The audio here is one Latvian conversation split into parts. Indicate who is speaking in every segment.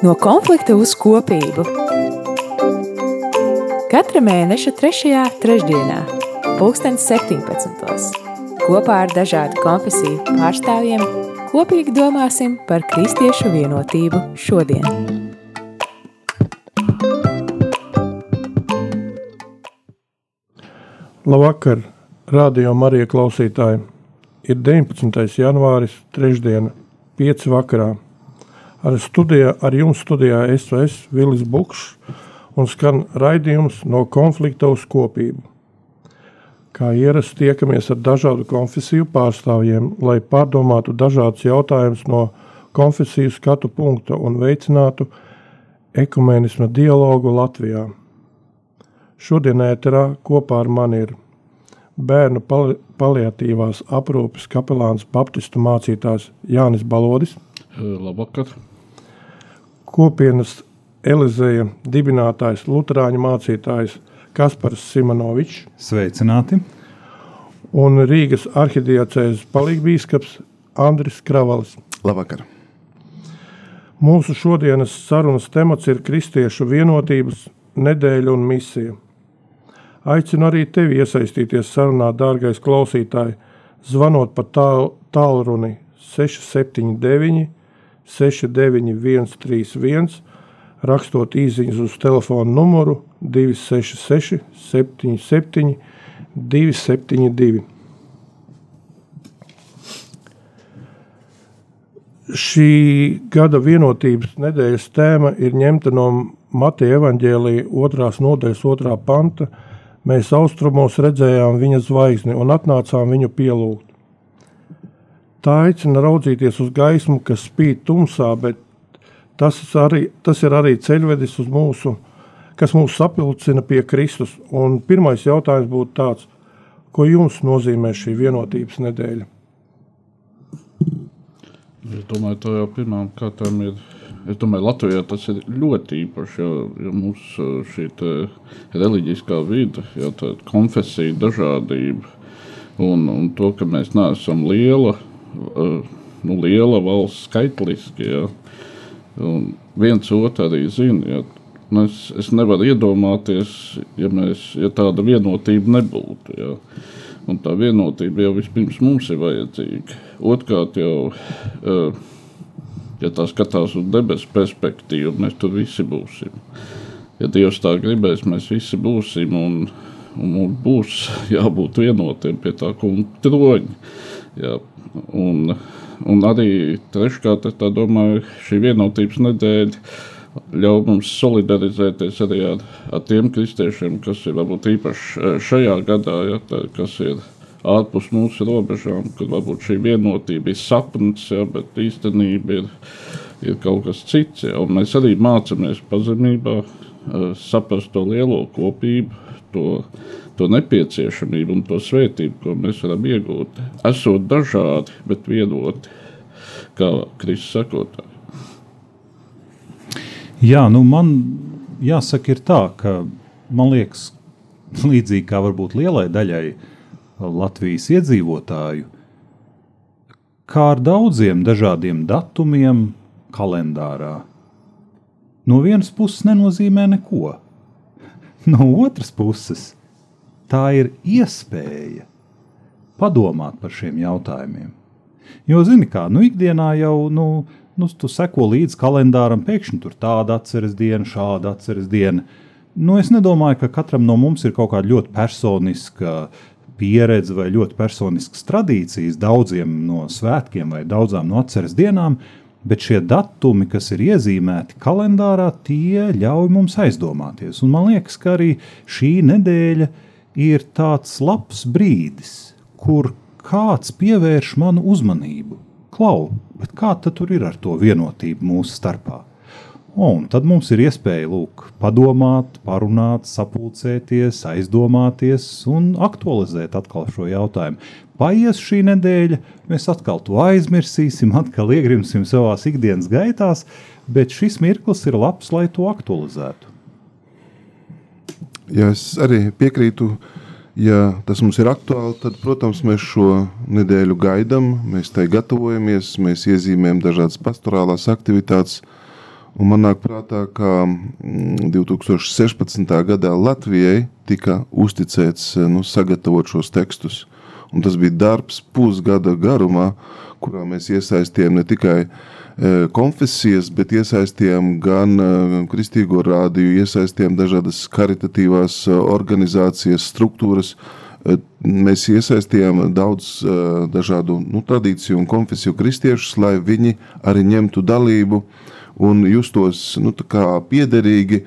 Speaker 1: No konflikta uz kopību. Katra mēneša 3. trešdienā, 2017. kopā ar dažādu konfesiju pārstāvjiem kopīgi domāsim par kristiešu vienotību šodien.
Speaker 2: Labvakar, radio Marija klausītāji! Ir 19. janvāris, trešdiena, 5. vakarā. Ar, studijā, ar jums studijā SOS Vilis Bukšs un skan raidījums no konflikta uz kopību. Kā ierasts tiekamies ar dažādu konfesiju pārstāvjiem, lai pārdomātu dažādus jautājumus no konfesiju skatu punkta un veicinātu ekumenisma dialogu Latvijā. Šodien ēterā kopā ar mani ir bērnu pali paliatīvās aprūpes kapelāns baptistu mācītājs Jānis Balodis.
Speaker 3: Labvakar!
Speaker 2: Kopienas Elizeja dibinātājs Lutāņu mācītājs Kaspars Simonovičs.
Speaker 4: Sveicināti!
Speaker 2: Un Rīgas arhidiacēzes palīgbīskaps Andris Kravalis.
Speaker 5: Labvakar!
Speaker 2: Mūsu šodienas sarunas temats ir kristiešu vienotības nedēļa un misija. Aicinu arī tevi iesaistīties sarunā, dārgais klausītāj, zvanot pa tālruni 679, 691, 31, rakstot īsiņas uz telefona numuru 266, 77, 272. Šī gada vienotības nedēļas tēma ir ņemta no Mateja evaņģēlīja otrās nodaļas otrā panta – Mēs austrumos redzējām viņa zvaigzni un atnācām viņu pielūgt. Tā aicina raudzīties uz gaismu, kas spīd tumsā, bet tas, arī, tas ir arī ceļvedis uz mūsu, kas mūs sapulcina pie Kristus. Un pirmais jautājums būtu tāds, ko jums nozīmē šī vienotības nedēļa?
Speaker 3: Es domāju, tā jau pirmām kārtām ir Es domāju, Latvijā tas ir ļoti īpaši. Jo, jo mums šī reliģiskā vide, jau tāda konfesija, dažādība un, un to, ka mēs neesam liela, nu, liela valsts skaitliski. Ja, un viens otru arī zina. Ja, nu, es, es nevaru iedomāties, ja, mēs, ja tāda vienotība nebūtu. Ja. Un tā vienotība jau vispirms mums ir vajadzīga. Otrkārt, jau uh, ja tā skatās uz debesu perspektīvu, mēs tur visi būsim. Ja Dievs tā gribēs, mēs visi būsim un, un mums būs jābūt vienotiem pie tā kunga troņa. Ja, un, un arī treškārt, es domāju, šī vienotības nedēļa ļauj mums solidarizēties arī ar, ar tiem kristiešiem, kas ir varbūt īpaši šajā gadā, ja, tā, kas ir ārpus mūsu robežām, kur varbūt šī vienotība ir sapnis, ja, bet īstenība ir, ir kaut kas cits. Ja, mēs arī mācāmies pazemībā saprast to lielo kopību, to, to nepieciešamību un to svētību, ko mēs varam iegūt. Esot dažādi, bet vienoti, kā Kristus sakotāji.
Speaker 4: Jā, nu man jāsaka, ir tā, ka man liekas, līdzīgi kā varbūt lielai daļai uh, Latvijas iedzīvotāju, kā ar daudziem dažādiem datumiem kalendārā. No vienas puses nenozīmē neko, no otras puses tā ir iespēja padomāt par šiem jautājumiem. Jo, zini, kā nu, ikdienā jau nu, nu, tu seko līdzi kalendāram, pēkšņi tur tāda atceres diena, šāda atceres diena. Nu, es nedomāju, ka katram no mums ir kaut kāda ļoti personiska pieredze vai ļoti personiskas tradīcijas daudziem no svētkiem vai daudzām no atceres dienām, bet šie datumi, kas ir iezīmēti kalendārā, tie ļauj mums aizdomāties. Un man liekas, ka arī šī nedēļa ir tāds labs brīdis, kur kāds pievērš manu uzmanību. Klau, kā tad ir ar to vienotību mūsu starpā? Un tad mums ir iespēja lūk, padomāt, parunāt, sapulcēties, aizdomāties un aktualizēt atkal šo jautājumu. Paies šī nedēļa, mēs atkal to aizmirsīsim, atkal iegrimsim savā ikdienas gaitās, bet šis mirklis ir labs, lai to aktualizētu.
Speaker 5: Ja es arī piekrītu ja tas mums ir aktuāli, tad, protams, mēs šo nedēļu gaidām, mēs tai gatavojamies, mēs iezīmējam dažādas pastorālās aktivitātes. Un man nāk prātā, ka 2016. Mm, gadā Latvijai tika uzticēts nu, sagatavot šos tekstus. Un tas bija darbs pusgada garumā, kurā mēs iesaistījām ne tikai uh, konfesijas, bet iesaistījām gan uh, kristīgo rādīju, iesaistījām dažādas karitatīvās uh, organizācijas, struktūras. Mēs iesaistījām daudz dažādu nu, tradīciju un konfesiju kristiešus, lai viņi arī ņemtu dalību un justos nu, piederīgi,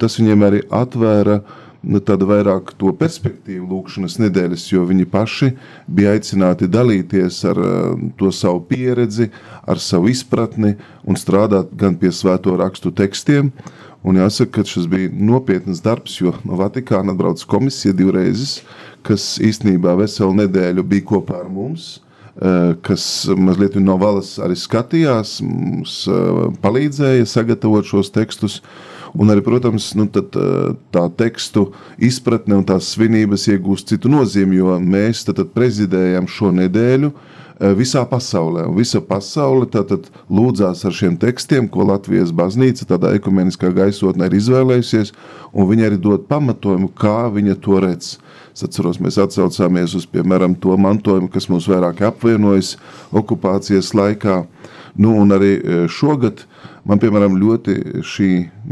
Speaker 5: tas viņiem arī atvēra nu, tādu vairāk to perspektīvu lūkšanas nedēļas, jo viņi paši bija aicināti dalīties ar uh, to savu pieredzi, ar savu izpratni un strādāt gan pie svēto rakstu tekstiem. Un jāsaka, ka šis bija nopietns darbs, jo no Vatikāna atbrauc komisija divreizes, kas īstenībā veselu nedēļu bija kopā ar mums, kas mazliet no valas arī skatījās, mums uh, palīdzēja sagatavot šos tekstus. Un arī, protams, nu, tad, tā tekstu izpratne un tās svinības iegūst citu nozīmi, jo mēs tad, tad prezidējam šo nedēļu visā pasaulē. Un visa pasaule tātad lūdzās ar šiem tekstiem, ko Latvijas baznīca tādā ekumeniskā gaisotnē ir izvēlējusies, un viņi arī dod pamatojumu, kā viņa to redz. Es atceros, mēs atsaucāmies uz, piemēram, to mantojumu, kas mums vairāk apvienojas okupācijas laikā. Nu, un arī šogad Man, piemēram, ļoti šī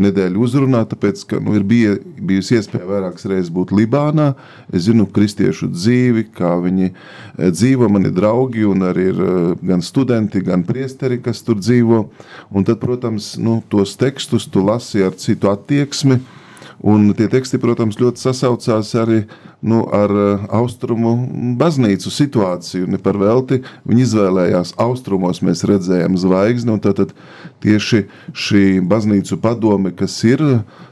Speaker 5: nedēļa uzrunā, tāpēc, ka nu, ir bija, bijusi iespēja vairākas reizes būt Libānā. Es zinu kristiešu dzīvi, kā viņi eh, dzīvo, mani draugi, un arī ir eh, gan studenti, gan priesteri, kas tur dzīvo. Un tad, protams, nu, tos tekstus tu lasi ar citu attieksmi, Un tie teksti, protams, ļoti sasaucās arī nu, ar uh, austrumu baznīcu situāciju. Ne par velti viņi izvēlējās austrumos, mēs redzējām zvaigzni, tad tieši šī baznīcu padome, kas ir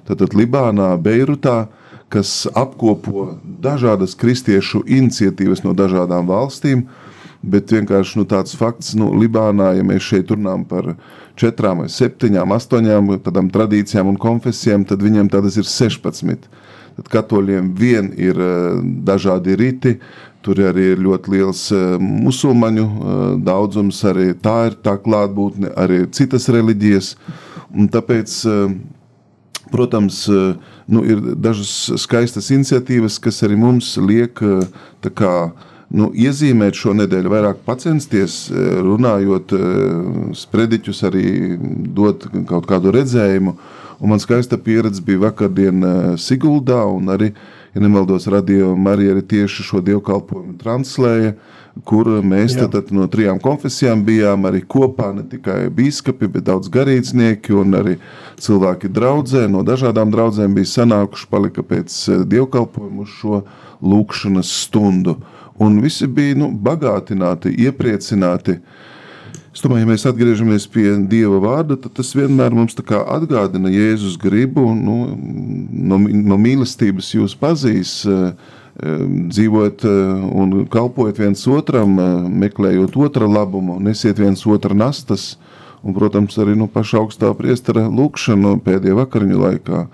Speaker 5: tātad Libānā, Beirutā, kas apkopo dažādas kristiešu iniciatīvas no dažādām valstīm, bet vienkārši nu, tāds fakts, nu, Libānā, ja mēs šeit runājam par četrām, septiņām, astoņām tādām tradīcijām un konfesijām, tad viņiem tādas ir 16. Tad katoļiem vien ir eh, dažādi riti, tur arī ir ļoti liels eh, musulmaņu eh, daudzums, arī tā ir tā klātbūtne, arī citas reliģijas. Un tāpēc, protams, nu, ir dažas skaistas iniciatīvas, kas arī mums liek kā nu, iezīmēt šo nedēļu, vairāk censties, eh, runājot, eh, sprediķus, arī dot kaut kādu redzējumu. Un man skaista pieredze bija vakardien eh, Siguldā, un arī, ja nemaldos, radio Marija arī tieši šo dievkalpojumu translēja, kur mēs tad, tad no trijām konfesijām bijām arī kopā, ne tikai bīskapi, bet daudz garīdznieki un arī cilvēki draudzē, no dažādām draudzēm bija sanākuši, palika pēc dievkalpojumu šo lūkšanas stundu. Uh, un visi bija nu, bagātināti, iepriecināti. Es domāju, ja mēs atgriežamies pie Dieva vārda, tad tas vienmēr mums atgādina Jēzus gribu, nu, no, no mīlestības jūs pazīs, eh, eh, dzīvot eh, un kalpojot viens otram, meklējot otra labumu, nesiet viens otra nastas, un, protams, arī nu, paša augstā priestara lūkšanu pēdējā vakariņu laikā.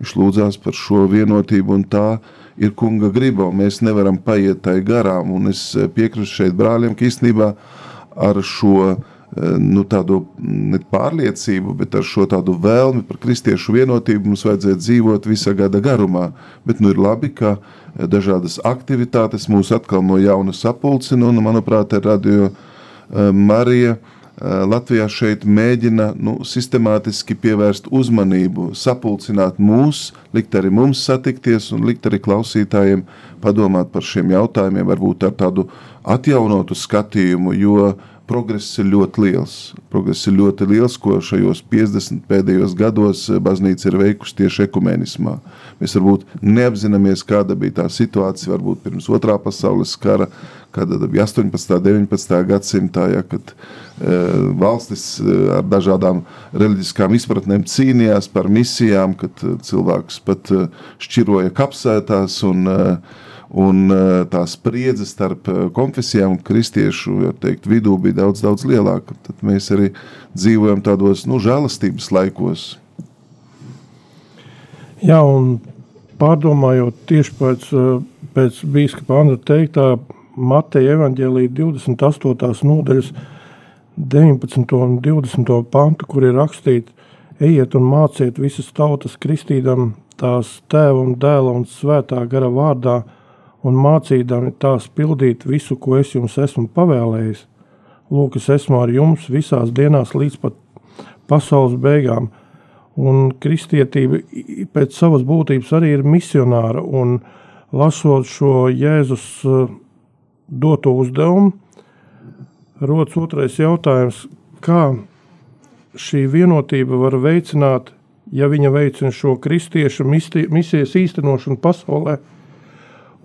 Speaker 5: Viņš lūdzās par šo vienotību un tā, ir kunga griba, un mēs nevaram paiet tai garām. Un es eh, piekrītu šeit brāļiem, ka īstenībā ar šo eh, nu, tādu ne pārliecību, bet ar šo tādu vēlmi par kristiešu vienotību mums vajadzētu dzīvot visa gada garumā. Bet nu ir labi, ka eh, dažādas aktivitātes mūs atkal no jauna sapulcina, un manuprāt, radio Marija Latvijā šeit mēģina nu, sistemātiski pievērst uzmanību, sapulcināt mūs, likt arī mums satikties un likt arī klausītājiem padomāt par šiem jautājumiem, varbūt ar tādu atjaunotu skatījumu, jo progress ir ļoti liels. Progress ir ļoti liels, ko šajos 50 pēdējos gados baznīca ir veikusi tieši ekumenismā. Mēs varbūt neapzināmies, kāda bija tā situācija, varbūt pirms otrā pasaules kara, kad bija 18. un 19. gadsimtā, ja, kad e, valstis e, ar dažādām reliģiskām izpratnēm cīnījās par misijām, kad cilvēks pat šķiroja kapsētās un e, Un tā spriedze starp konfesijām un kristiešu teikt, vidū bija daudz, daudz lielāka. Tad mēs arī dzīvojam tādos nu, žēlastības laikos.
Speaker 2: Jā, un pārdomājot tieši pēc pēc Bīskapa Andra teiktā Mateja evaņģēlī 28. nodaļas 19. un 20. pantu, kur ir rakstīts, ejiet un māciet visas tautas kristīdam tās tēva un dēla un svētā gara vārdā un mācīdami tās pildīt visu, ko es jums esmu pavēlējis. Lūk, es esmu ar jums visās dienās līdz pat pasaules beigām. Un kristietība pēc savas būtības arī ir misionāra. Un lasot šo Jēzus eh, doto uzdevumu, rodas otrais jautājums, kā šī vienotība var veicināt, ja viņa veicina šo kristiešu misijas īstenošanu pasaulē.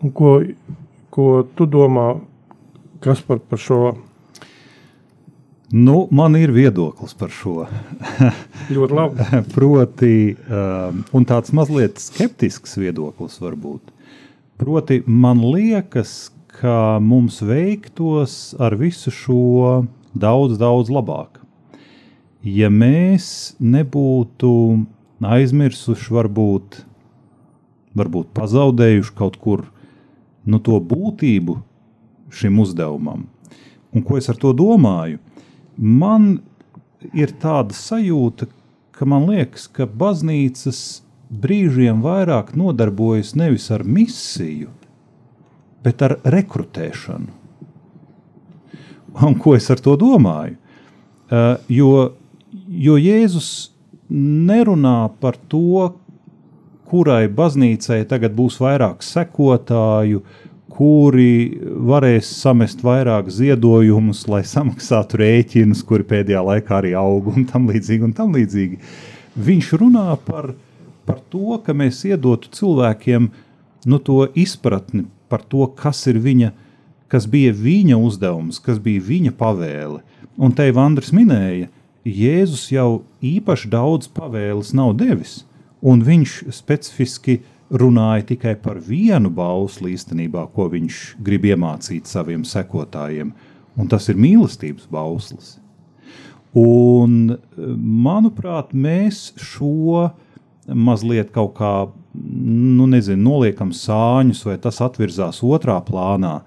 Speaker 2: Un ko, ko tu domā, kas par, par šo
Speaker 4: Nu, man ir viedoklis par šo.
Speaker 2: Ļoti labi.
Speaker 4: Proti, um, un tāds mazliet skeptisks viedoklis varbūt. Proti, man liekas, ka mums veiktos ar visu šo daudz, daudz labāk. Ja mēs nebūtu aizmirsuši, varbūt, varbūt pazaudējuši kaut kur nu, to būtību šim uzdevumam. Un ko es ar to domāju? man ir tāda sajūta, ka man liekas, ka baznīcas brīžiem vairāk nodarbojas nevis ar misiju, bet ar rekrutēšanu. Un ko es ar to domāju? Uh, jo, jo Jēzus nerunā par to, kurai baznīcai tagad būs vairāk sekotāju, kuri varēs samest vairāk ziedojumus, lai samaksātu rēķinus, kuri pēdējā laikā arī aug un tam līdzīgi. Un tam līdzīgi. Viņš runā par, par to, ka mēs iedotu cilvēkiem nu, to izpratni par to, kas ir viņa, kas bija viņa uzdevums, kas bija viņa pavēle. Un te Vandrs minēja, Jēzus jau īpaši daudz pavēles nav devis, un viņš specifiski runāja tikai par vienu bausli īstenībā, ko viņš grib iemācīt saviem sekotājiem, un tas ir mīlestības bauslis. Un, manuprāt, mēs šo mazliet kaut kā, nu, nezinu, noliekam sāņus, vai tas atvirzās otrā plānā,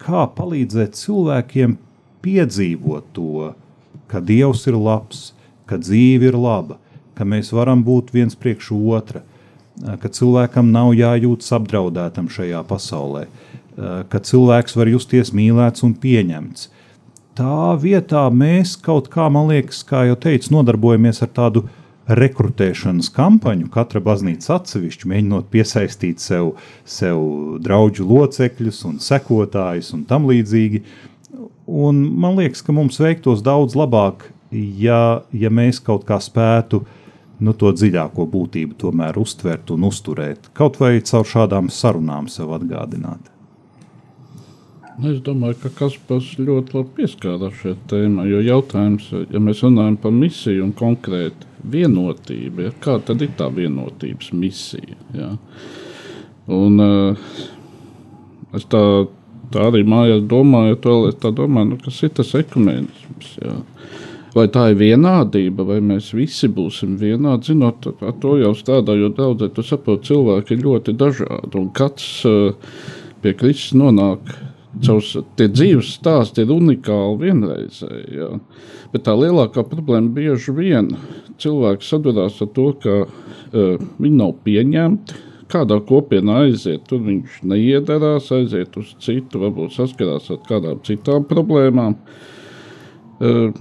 Speaker 4: kā palīdzēt cilvēkiem piedzīvot to, ka Dievs ir labs, ka dzīve ir laba, ka mēs varam būt viens priekš otra, ka cilvēkam nav jājūtas apdraudētam šajā pasaulē, ka cilvēks var justies mīlēts un pieņemts. Tā vietā mēs kaut kā, man liekas, kā jau teicu, nodarbojamies ar tādu rekrutēšanas kampaņu, katra baznīca atsevišķi, mēģinot piesaistīt sev, sev draugu locekļus un sekotājus un tam līdzīgi. Un man liekas, ka mums veiktos daudz labāk, ja, ja mēs kaut kā spētu uh, nu, to dziļāko būtību tomēr uztvert un uzturēt, kaut vai caur šādām sarunām sev atgādināt.
Speaker 3: Nu, es domāju, ka Kaspars ļoti labi pieskārās šai tēmai. Jo jautājums, ja mēs runājam par misiju un konkrēti vienotību, ja, kā tad ir tā vienotības misija? Ja? Un, uh, es tā, tā arī mājās domāju, to, domāju nu, kas ir tas ekumēnisms. Ja? Vai tā ir vienādība, vai mēs visi būsim vienādi. Zinot, ar to jau strādājot daudz, tu saproti, cilvēki ir ļoti dažādi. Un katrs uh, pie Kristus nonāk. Caus, tie dzīves stāsti ir unikāli vienreizēji. Ja. Bet tā lielākā problēma bieži vien cilvēks sadarbojas ar to, ka uh, viņi nav pieņemti. Kādā kopienā aiziet, tur viņš neiedarās, aiziet uz citu, varbūt saskarās ar kādām citām problēmām. Uh,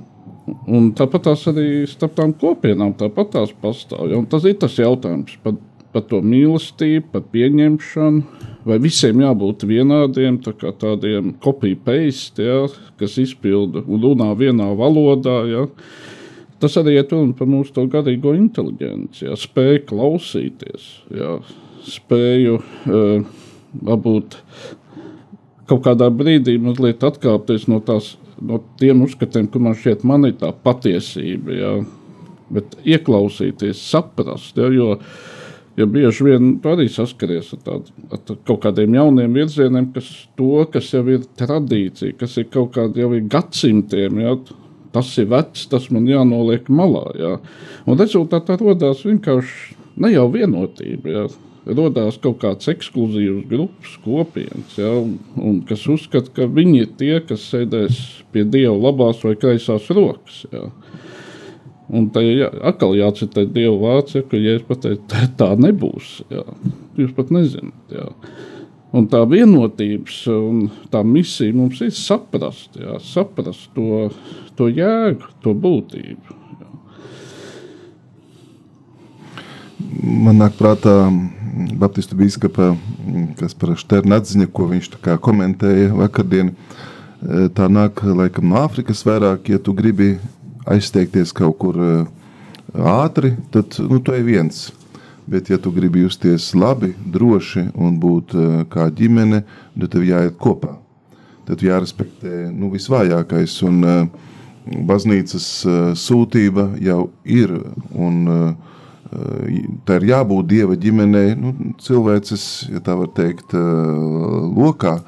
Speaker 3: Un tāpat tās arī starp tām kopienām tāpat tās pastāv. Ja? Un tas ir tas jautājums par, par to mīlestību, par pieņemšanu. Vai visiem jābūt vienādiem, tā kā tādiem copy-paste, ja? kas izpilda un runā vienā valodā. Ja? Tas arī ir par mūsu garīgo inteligenci, ja? spēju klausīties, ja? spēju uh, varbūt kaut kādā brīdī mazliet atkāpties no tās no tiem uzskatiem, ka man šķiet, man ir tā patiesība. Ja? Bet ieklausīties, saprast, ja? jo, jo bieži vien arī saskaries ar, tādu, ar kaut kādiem jauniem virzieniem, kas, to, kas jau ir tradīcija, kas ir kaut kādi jau ir gadsimtiem. Ja? Tas ir vecs, tas man jānoliek malā. Ja? Un rezultātā radās vienkārši ne jau vienotība. Ja? Radās kaut kāds ekskluzīvs grupas kopienas, ja, un, un kas uzskata, ka viņi ir tie, kas sēdēs pie dieva labās vai kreisās rokas. Ja. Un tā ir jā, atkal jācitē Dieva vārds, ja, ka, ja es pateicu, tā, tā nebūs, jā. jūs pat nezināt. Jā. Un tā vienotības un tā misija mums ir saprast, jā, saprast to, to jēgu, to būtību.
Speaker 5: Man nāk prātā Baptistu biskupa, kas par Šternu atziņu, ko viņš komentēja vakardien. Tā nāk laikam no Āfrikas vairāk, ja tu gribi aizsteigties kaut kur eh, ātri, tad nu, tu ej viens. Bet, ja tu gribi justies labi, droši un būt uh, kā ģimene, tad tev jāiet kopā. Tad jārespektē nu, visvājākais. Un, baznīcas sūtība jau ir. Un, uh, tā ir jābūt dieva ģimenei, nu, cilvēces, ja tā var teikt, uh, lokā.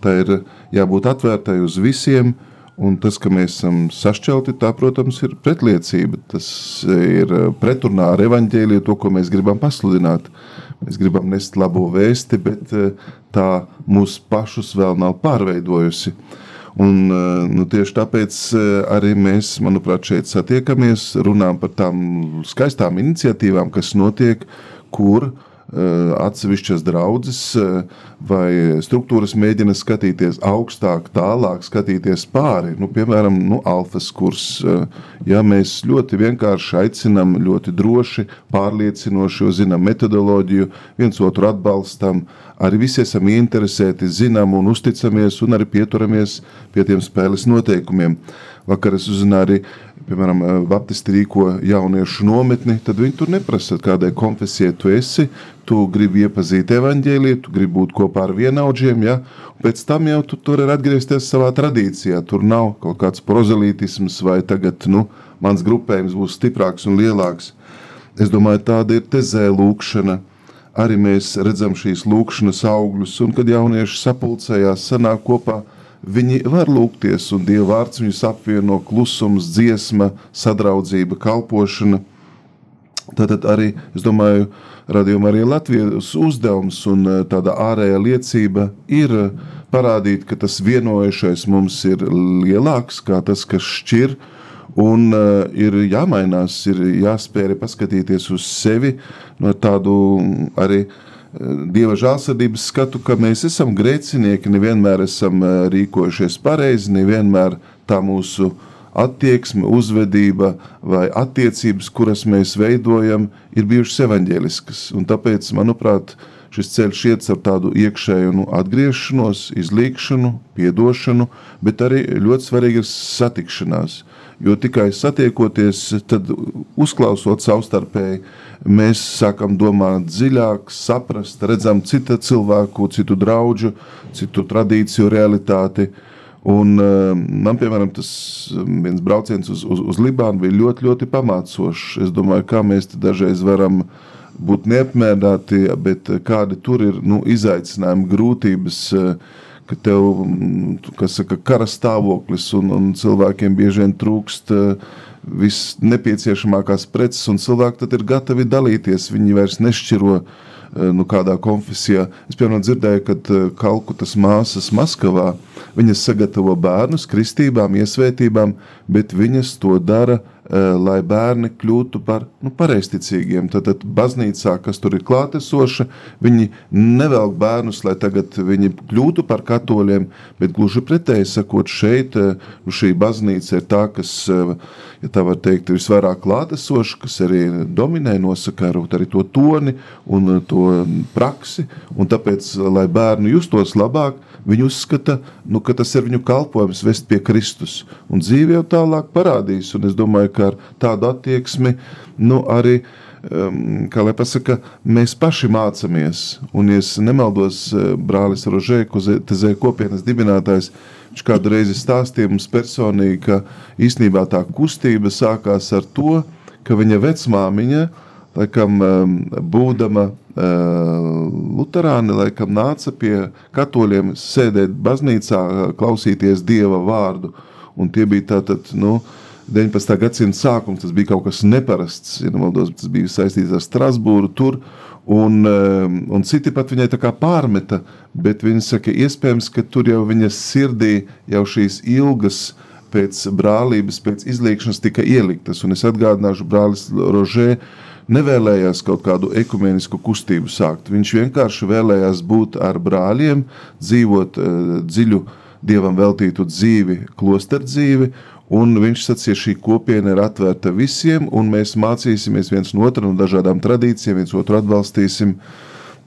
Speaker 5: Tā ir jābūt atvērtai uz visiem, uh, Un tas, ka mēs esam sašķelti, tā, protams, ir pretliecība. Tas ir pretrunā ar evaņģēliju, to, ko mēs gribam pasludināt. Mēs gribam nest labo vēsti, bet tā mūsu pašus vēl nav pārveidojusi. Un, eh, nu, tieši tāpēc eh, arī mēs, manuprāt, šeit satiekamies, runājam par tām skaistām iniciatīvām, kas notiek, kur uh, atsevišķas draudzes eh, vai struktūras mēģina skatīties augstāk, tālāk, skatīties pāri. Nu, piemēram, nu, alfas kurs. Eh, ja mēs ļoti vienkārši aicinām, ļoti droši, pārliecinoši, zinām metodoloģiju, viens otru atbalstam, arī visi esam interesēti, zinām un uzticamies un arī pieturamies pie tiem spēles noteikumiem. Vakar es uzzināju arī, piemēram, Baptisti rīko jauniešu nometni, tad viņi tur neprasa, kādai konfesijai tu esi, tu gribi iepazīt evaņģēliju, tu gribi būt kopā ar vienaudžiem, ja? Un pēc tam jau tu tur ir atgriezties savā tradīcijā. Tur nav kaut kāds prozelītisms vai tagad, nu, mans grupējums būs stiprāks un lielāks. Es domāju, tāda ir tezē lūkšana. Arī mēs redzam šīs lūkšanas augļus, un kad jaunieši sapulcējās, sanāk kopā, viņi var lūgties, un Dieva vārds viņus apvieno klusums, dziesma, sadraudzība, kalpošana. Tātad arī, es domāju, radījuma arī Latvijas uzdevums un eh, tāda ārējā liecība ir eh, parādīt, ka tas vienojušais mums ir lielāks kā tas, kas šķir, un uh, ir jāmainās, ir jāspēj paskatīties uz sevi no tādu arī Dieva žēlsirdības skatu, ka mēs esam grēcinieki, nevienmēr esam rīkojušies pareizi, nevienmēr tā mūsu uh, attieksme, uzvedība vai attiecības, kuras mēs veidojam, ir bijušas evaņģēliskas. Un tāpēc, manuprāt, šis ceļš iet ar tādu iekšēju nu, atgriešanos, izlīkšanu, piedošanu, bet arī ļoti svarīga ir satikšanās. Jo tikai satiekoties, tad uzklausot savstarpēji, mēs sākam domāt dziļāk, saprast, redzam citu cilvēku, citu draugu, citu tradīciju realitāti. Uh, Un, uh, man, piemēram, tas viens brauciens uz, uz, uz Libānu bija ļoti, ļoti pamācošs. Es domāju, kā mēs dažreiz varam būt neapmierināti, bet kādi tur ir nu, izaicinājumi, grūtības, ka tev saka, kara stāvoklis un, un cilvēkiem bieži vien trūkst viss nepieciešamākās preces, un cilvēki tad ir gatavi dalīties. Viņi vairs nešķiro Eh, nu, kādā konfesijā. Es piemēram dzirdēju, ka eh, Kalkutas māsas Maskavā viņas sagatavo bērnus kristībām, iesvētībām, bet viņas to dara Eh, lai bērni kļūtu par nu, pareizticīgiem. Tad, tad baznīcā, kas tur ir klātesoša, viņi nevelk bērnus, lai tagad viņi kļūtu par katoļiem, bet gluži pretēji sakot, šeit eh, nu, šī baznīca ir tā, kas, eh, ja tā var teikt, ir visvairāk klātesoša, kas arī dominē, nosaka arī to toni un to praksi, un tāpēc, lai bērnu justos labāk, Viņi uzskata, nu, ka tas ir viņu kalpojums vest pie Kristus. Un dzīve jau tālāk parādīs. Un es domāju, ka ar tādu attieksmi nu, arī. Um, kā lai pasaka, mēs paši mācāmies. Un, ja es nemaldos, uh, brālis Rožē, Tezē kopienas dibinātājs, viņš kādu reizi stāstīja mums personīgi, ka īstenībā tā kustība sākās ar to, ka viņa vecmāmiņa, laikam, būdama Lutāni laikam nāca pie katoļiem sēdēt baznīcā, klausīties dieva vārdu. Un tie bija tātad, nu, 19. gadsimta sākums, tas bija kaut kas neparasts. Ja nemaldos, tas bija saistīts ar Strasbūru tur. Un, un citi pat viņai tā kā pārmeta, bet viņa saka, iespējams, ka tur jau viņas sirdī jau šīs ilgas pēc brālības, pēc izliekšanas tika ieliktas. Un es atgādināšu, brālis Rožē nevēlējās kaut kādu ekumenisku kustību sākt. Viņš vienkārši vēlējās būt ar brāļiem, dzīvot uh, dziļu dievam veltītu dzīvi, klosteru dzīvi, Un viņš sacīja, šī kopiena ir atvērta visiem, un mēs mācīsimies viens no otra no dažādām tradīcijām, viens otru atbalstīsim.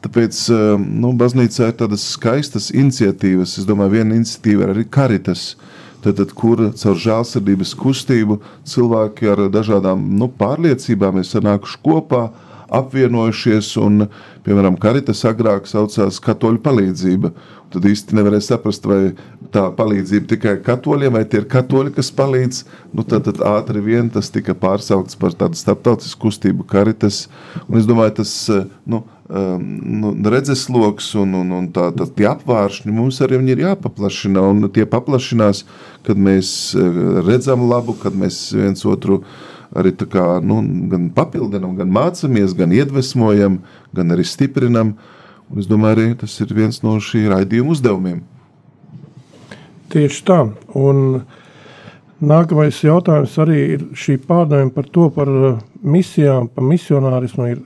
Speaker 5: Tāpēc eh, nu, baznīcā ir tādas skaistas iniciatīvas. Es domāju, viena iniciatīva ir arī karitas. Tad, tad, kur caur žēlsirdības kustību cilvēki ar dažādām nu, pārliecībām ir sanākuši kopā, apvienojušies. Un, piemēram, karitas agrāk saucās katoļu palīdzība. Tad īsti nevarēja saprast, vai tā palīdzība tikai katoļiem, vai tie ir katoļi, kas palīdz. Nu, tad, tad ātri vien tas tika pārsaukts par tādu starptautisku kustību, karitas. Un es domāju, tas nu, nu, redzesloks un, un, un tā, tā, tie apvāršņi mums arī ir jāpaplašina. Un tie paplašinās, kad mēs uh, redzam labu, kad mēs viens otru arī kā, nu, gan papildinām, gan mācāmies, gan iedvesmojam, gan arī stiprinam. Un es domāju, arī tas ir viens no šī raidījuma uzdevumiem.
Speaker 2: Tieši tā. Un nākamais jautājums arī ir šī pārdevuma par to, par uh, misijām, par misionārismu. Ir,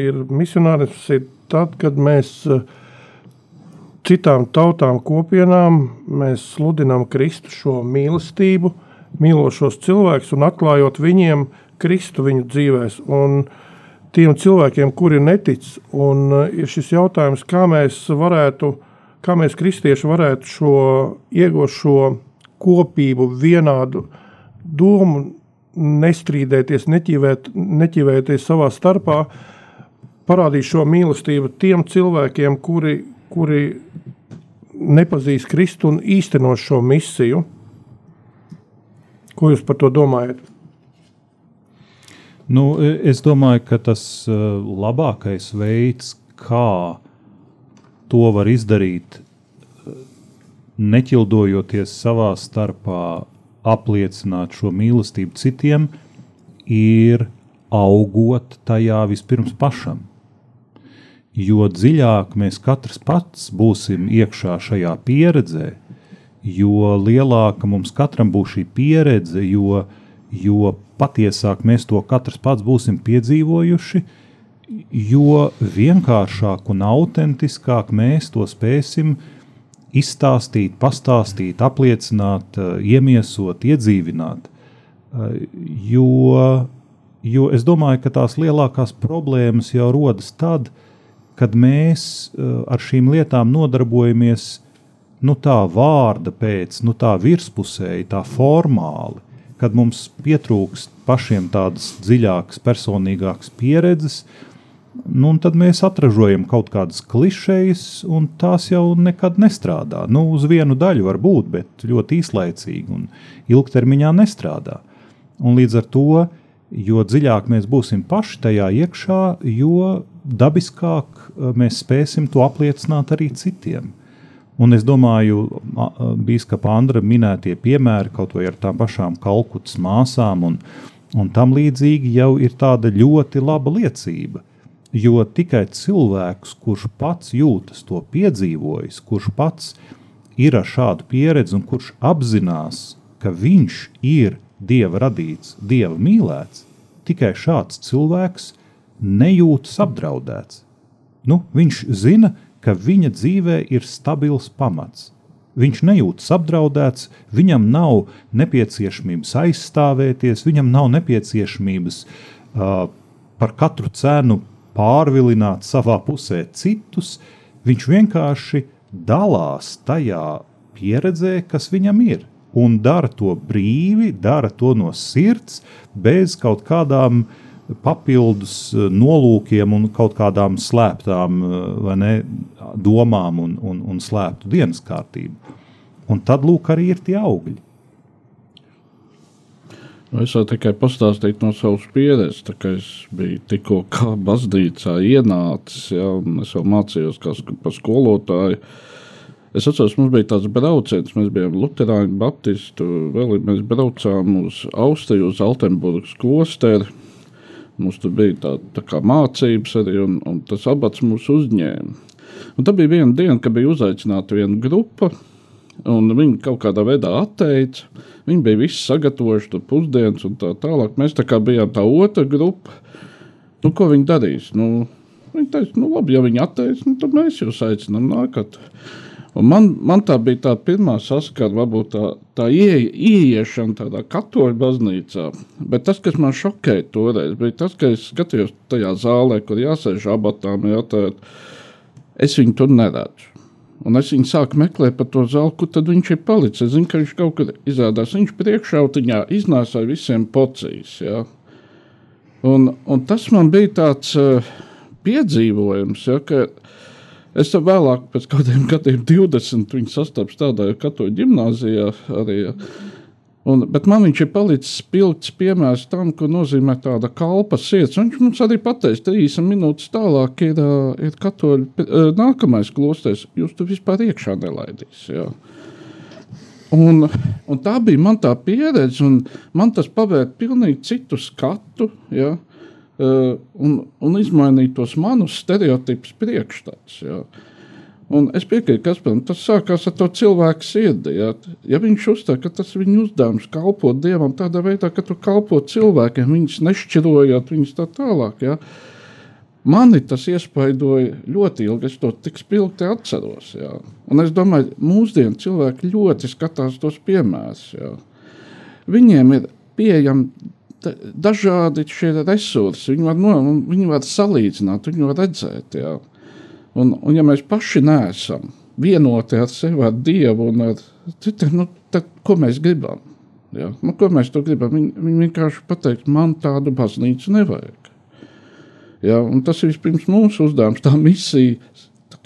Speaker 2: ir misionārisms ir tad, kad mēs uh, citām tautām kopienām sludinām Kristu šo mīlestību, mīlošos cilvēkus un atklājot viņiem Kristu viņu dzīvēs. Un, tiem cilvēkiem, kuri netic. Un uh, ir šis jautājums, kā mēs varētu, kā mēs kristieši varētu šo iegūt šo kopību, vienādu domu, nestrīdēties, neķivēt, neķivēties savā starpā, parādīt šo mīlestību tiem cilvēkiem, kuri, kuri nepazīst Kristu un īsteno šo misiju. Ko jūs par to domājat?
Speaker 4: Nu, es domāju, ka tas e, labākais veids, kā to var izdarīt, e, neķildojoties savā starpā, apliecināt šo mīlestību citiem, ir augot tajā vispirms pašam. Jo dziļāk mēs katrs pats būsim iekšā šajā pieredzē, jo lielāka mums katram būs šī pieredze, jo, jo patiesāk mēs to katrs pats būsim piedzīvojuši, jo vienkāršāk un autentiskāk mēs to spēsim izstāstīt, pastāstīt, apliecināt, eh, iemiesot, iedzīvināt. Eh, jo, jo es domāju, ka tās lielākās problēmas jau rodas tad, kad mēs eh, ar šīm lietām nodarbojamies nu, tā vārda pēc, nu, tā virspusēji, tā formāli kad mums pietrūkst pašiem tādas dziļākas, personīgākas pieredzes, nu, tad mēs atražojam kaut kādas klišejas, un tās jau nekad nestrādā. Nu, uz vienu daļu var būt, bet ļoti īslaicīgi un ilgtermiņā nestrādā. Un līdz ar to, jo dziļāk mēs būsim paši tajā iekšā, jo dabiskāk eh, mēs spēsim to apliecināt arī citiem. Un es domāju, Bīskapa Andra minētie piemēri, kaut vai ar tām pašām kalkutas māsām un, un tam līdzīgi, jau ir tāda ļoti laba liecība. Jo tikai cilvēks, kurš pats jūtas to piedzīvojis, kurš pats ir ar šādu pieredzi un kurš apzinās, ka viņš ir dieva radīts, dieva mīlēts, tikai šāds cilvēks nejūtas apdraudēts. Nu, viņš zina, ka viņa dzīvē ir stabils pamats. Viņš nejūtas apdraudēts, viņam nav nepieciešamības aizstāvēties, viņam nav nepieciešamības uh, par katru cenu pārvilināt savā pusē citus. Viņš vienkārši dalās tajā pieredzē, kas viņam ir, un dara to brīvi, dara to no sirds, bez kaut kādām papildus eh, nolūkiem un kaut kādām slēptām eh, ne, domām un, un, un slēptu dienas kārtību. Un tad lūk, arī ir tie augļi.
Speaker 3: Nu, es varu tikai pastāstīt no savas pieredzes. Es biju tikko kā baznīcā ienācis, ja, un es jau mācījos kā skolotāju. Es atceros, mums bija tāds brauciens, mēs bijām Lutāņu, Baptistu, vēl mēs braucām uz Austriju, uz Altenburgas klosteru Mums tur bija tā, tā kā mācības arī, un, un tas abats mūs uzņēma. Un tā bija viena diena, kad bija uzaicināta viena grupa, un viņi kaut kādā veidā atteica. Viņi bija visi sagatavojuši pusdienas un tā tālāk. Mēs tā kā bijām tā otra grupa. Nu, ko viņi darīs? Nu, viņi teica, nu labi, ja viņi atteica, nu, tad mēs jūs aicinām nākat. Un man, man tā bija tā pirmā saskara, varbūt tā, tā ie, ieiešana tādā katoļu baznīcā. Bet tas, kas man šokēja toreiz, bija tas, ka es skatījos tajā zālē, kur jāsēž abatām, jātēt, es viņu tur neredzu. Un es viņu sāku meklēt par to zāli, kur tad viņš ir palicis. Es zinu, ka viņš kaut kur izrādās. Viņš priekšautiņā iznāsāja visiem pocīs. Ja? Un, un tas man bija tāds uh, piedzīvojums, ja, ka Es tam vēlāk, pēc kādiem gadiem, 20, viņu sastapu tādā katoļu gimnājā arī. Un, bet man viņš ir palicis spilgts piemērs tam, ko nozīmē tāda kalpa sirds. Viņš mums arī pateica, 30 minūtes tālāk ir, ir katoļu nākamais klosters. Jūs tur vispār iekšā nelaidīs. Jā. Un, un tā bija man tā pieredze, un man tas pavērt pilnīgi citu skatu. Ja? Uh, un, un izmainīt tos manus stereotipus priekšstats. Ja. Un es piekrītu, ka tas sākās ar to cilvēku sirdi. Ja, ja viņš uzstāja, ka tas ir viņa uzdevums kalpot dievam tādā veidā, ka tu kalpo cilvēkiem, viņus nešķirojot, viņus tā tālāk. Ja. Mani tas iespaidoja ļoti ilgi, es to tik spilgti atceros. Ja. Un es domāju, mūsdienu cilvēki ļoti skatās tos piemērus. Ja. Viņiem ir pieejami dažādi šie resursi. Viņi var, no, viņi var salīdzināt, viņi var redzēt. Jā. Un, un ja mēs paši neesam vienoti ar sevi, ar Dievu un ar citiem, nu, tad ko mēs gribam? Jā. Nu, ko mēs to gribam? Viņi, viņi vienkārši pateiks, man tādu baznīcu nevajag. Jā, tas ir vispirms mūsu uzdevums, tā misija,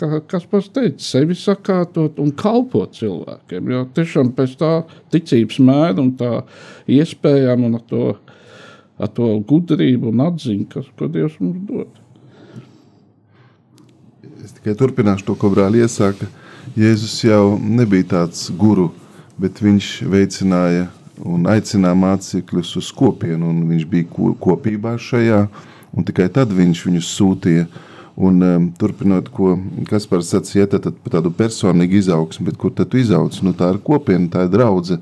Speaker 3: kā kas pats teica, sevi sakārtot un kalpot cilvēkiem. Jo tiešām pēc tā ticības mēra un tā iespējām un to ar to gudrību un atziņu, kas, ko Dievs mums dod.
Speaker 5: Es tikai turpināšu to, ko brālis iesāka. Jēzus jau nebija tāds guru, bet viņš veicināja un aicināja mācekļus uz kopienu, un viņš bija kopībā šajā, un tikai tad viņš viņus sūtīja. Un, um, turpinot, ko Kaspars sacīja, tad, tad tādu personīgu izaugsmu, bet kur tad tu izaugs? Nu, tā ir kopiena, tā ir draudzene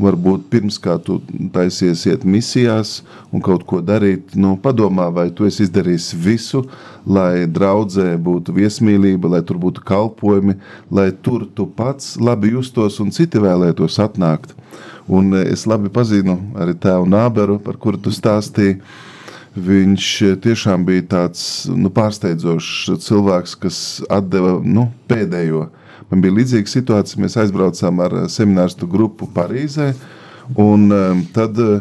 Speaker 5: varbūt pirms kā tu taisies iet misijās un kaut ko darīt, nu, padomā, vai tu esi izdarījis visu, lai draudzē būtu viesmīlība, lai tur būtu kalpojumi, lai tur tu pats labi justos un citi vēlētos atnākt. Un es labi pazinu arī tēvu Nāberu, par kuru tu stāstīji. Viņš tiešām bija tāds nu, pārsteidzošs cilvēks, kas deva nu, pēdējo uh, Man bija līdzīga situācija. Mēs aizbraucām ar eh, semināristu grupu Parīzē. Un, eh, tad eh,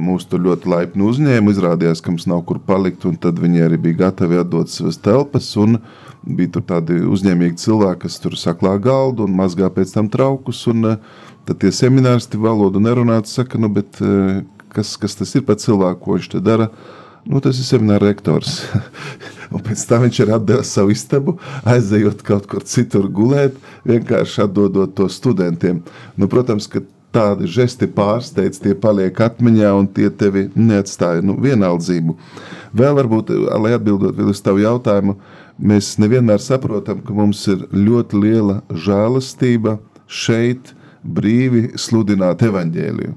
Speaker 5: mūs tur ļoti laipni uzņēma. Izrādījās, ka mums nav kur palikt. Tad viņi arī bija gatavi atdot savas telpas. Bija tur tādi uzņēmīgi cilvēki, kas tur saklā galdu un mazgā pēc tam traukus. Un, tad tie semināristi valodu nerunāt, saka, nu, bet, kas, kas tas ir par cilvēku, ko viņš te dara? Nu, tas ir semināra rektors. un pēc tam viņš ir atdevis savu istabu, aizejot kaut kur citur gulēt, vienkārši atdodot to studentiem. Nu, protams, ka tādi žesti pārsteidz, tie paliek atmiņā un tie tevi neatstāja nu, vienaldzību. Vēl varbūt, lai atbildot uz tavu jautājumu, mēs nevienmēr saprotam, ka mums ir ļoti liela žēlastība šeit brīvi sludināt evaņģēliju.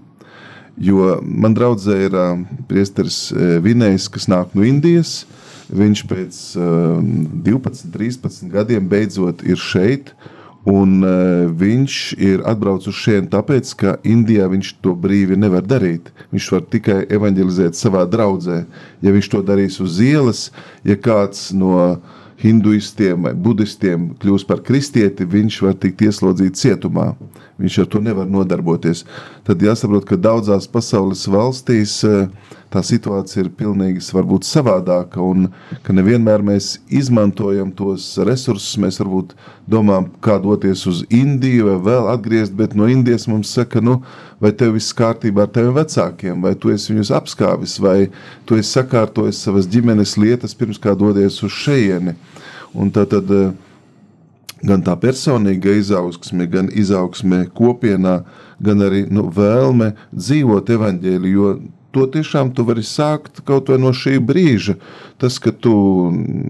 Speaker 5: Jo man draudzē ir priesteris Vinējs, kas nāk no Indijas, Viņš pēc uh, 12, 13 gadiem beidzot ir šeit. Un uh, viņš ir atbraucis šeit tāpēc, ka Indijā viņš to brīvi nevar darīt. Viņš var tikai evanģelizēt savā draudzē. Ja viņš to darīs uz ielas, ja kāds no hinduistiem vai budistiem kļūs par kristieti, viņš var tikt ieslodzīts cietumā. Viņš ar to nevar nodarboties. Tad jāsaprot, ka daudzās pasaules valstīs uh, tā situācija ir pilnīgi varbūt savādāka un ka nevienmēr mēs izmantojam tos resursus. Mēs varbūt domājam, kā doties uz Indiju vai vēl atgriezt, bet no Indijas mums saka, nu, vai tev viss kārtībā ar taviem vecākiem, vai tu esi viņus apskāvis, vai tu esi sakārtojis savas ģimenes lietas pirms kā dodies uz šejieni. Un tā tad eh, gan tā personīga izaugsme, gan izaugsme kopienā, gan arī nu, vēlme dzīvot evaņģēliju, jo to tiešām tu vari sākt kaut vai no šī brīža. Tas, ka tu,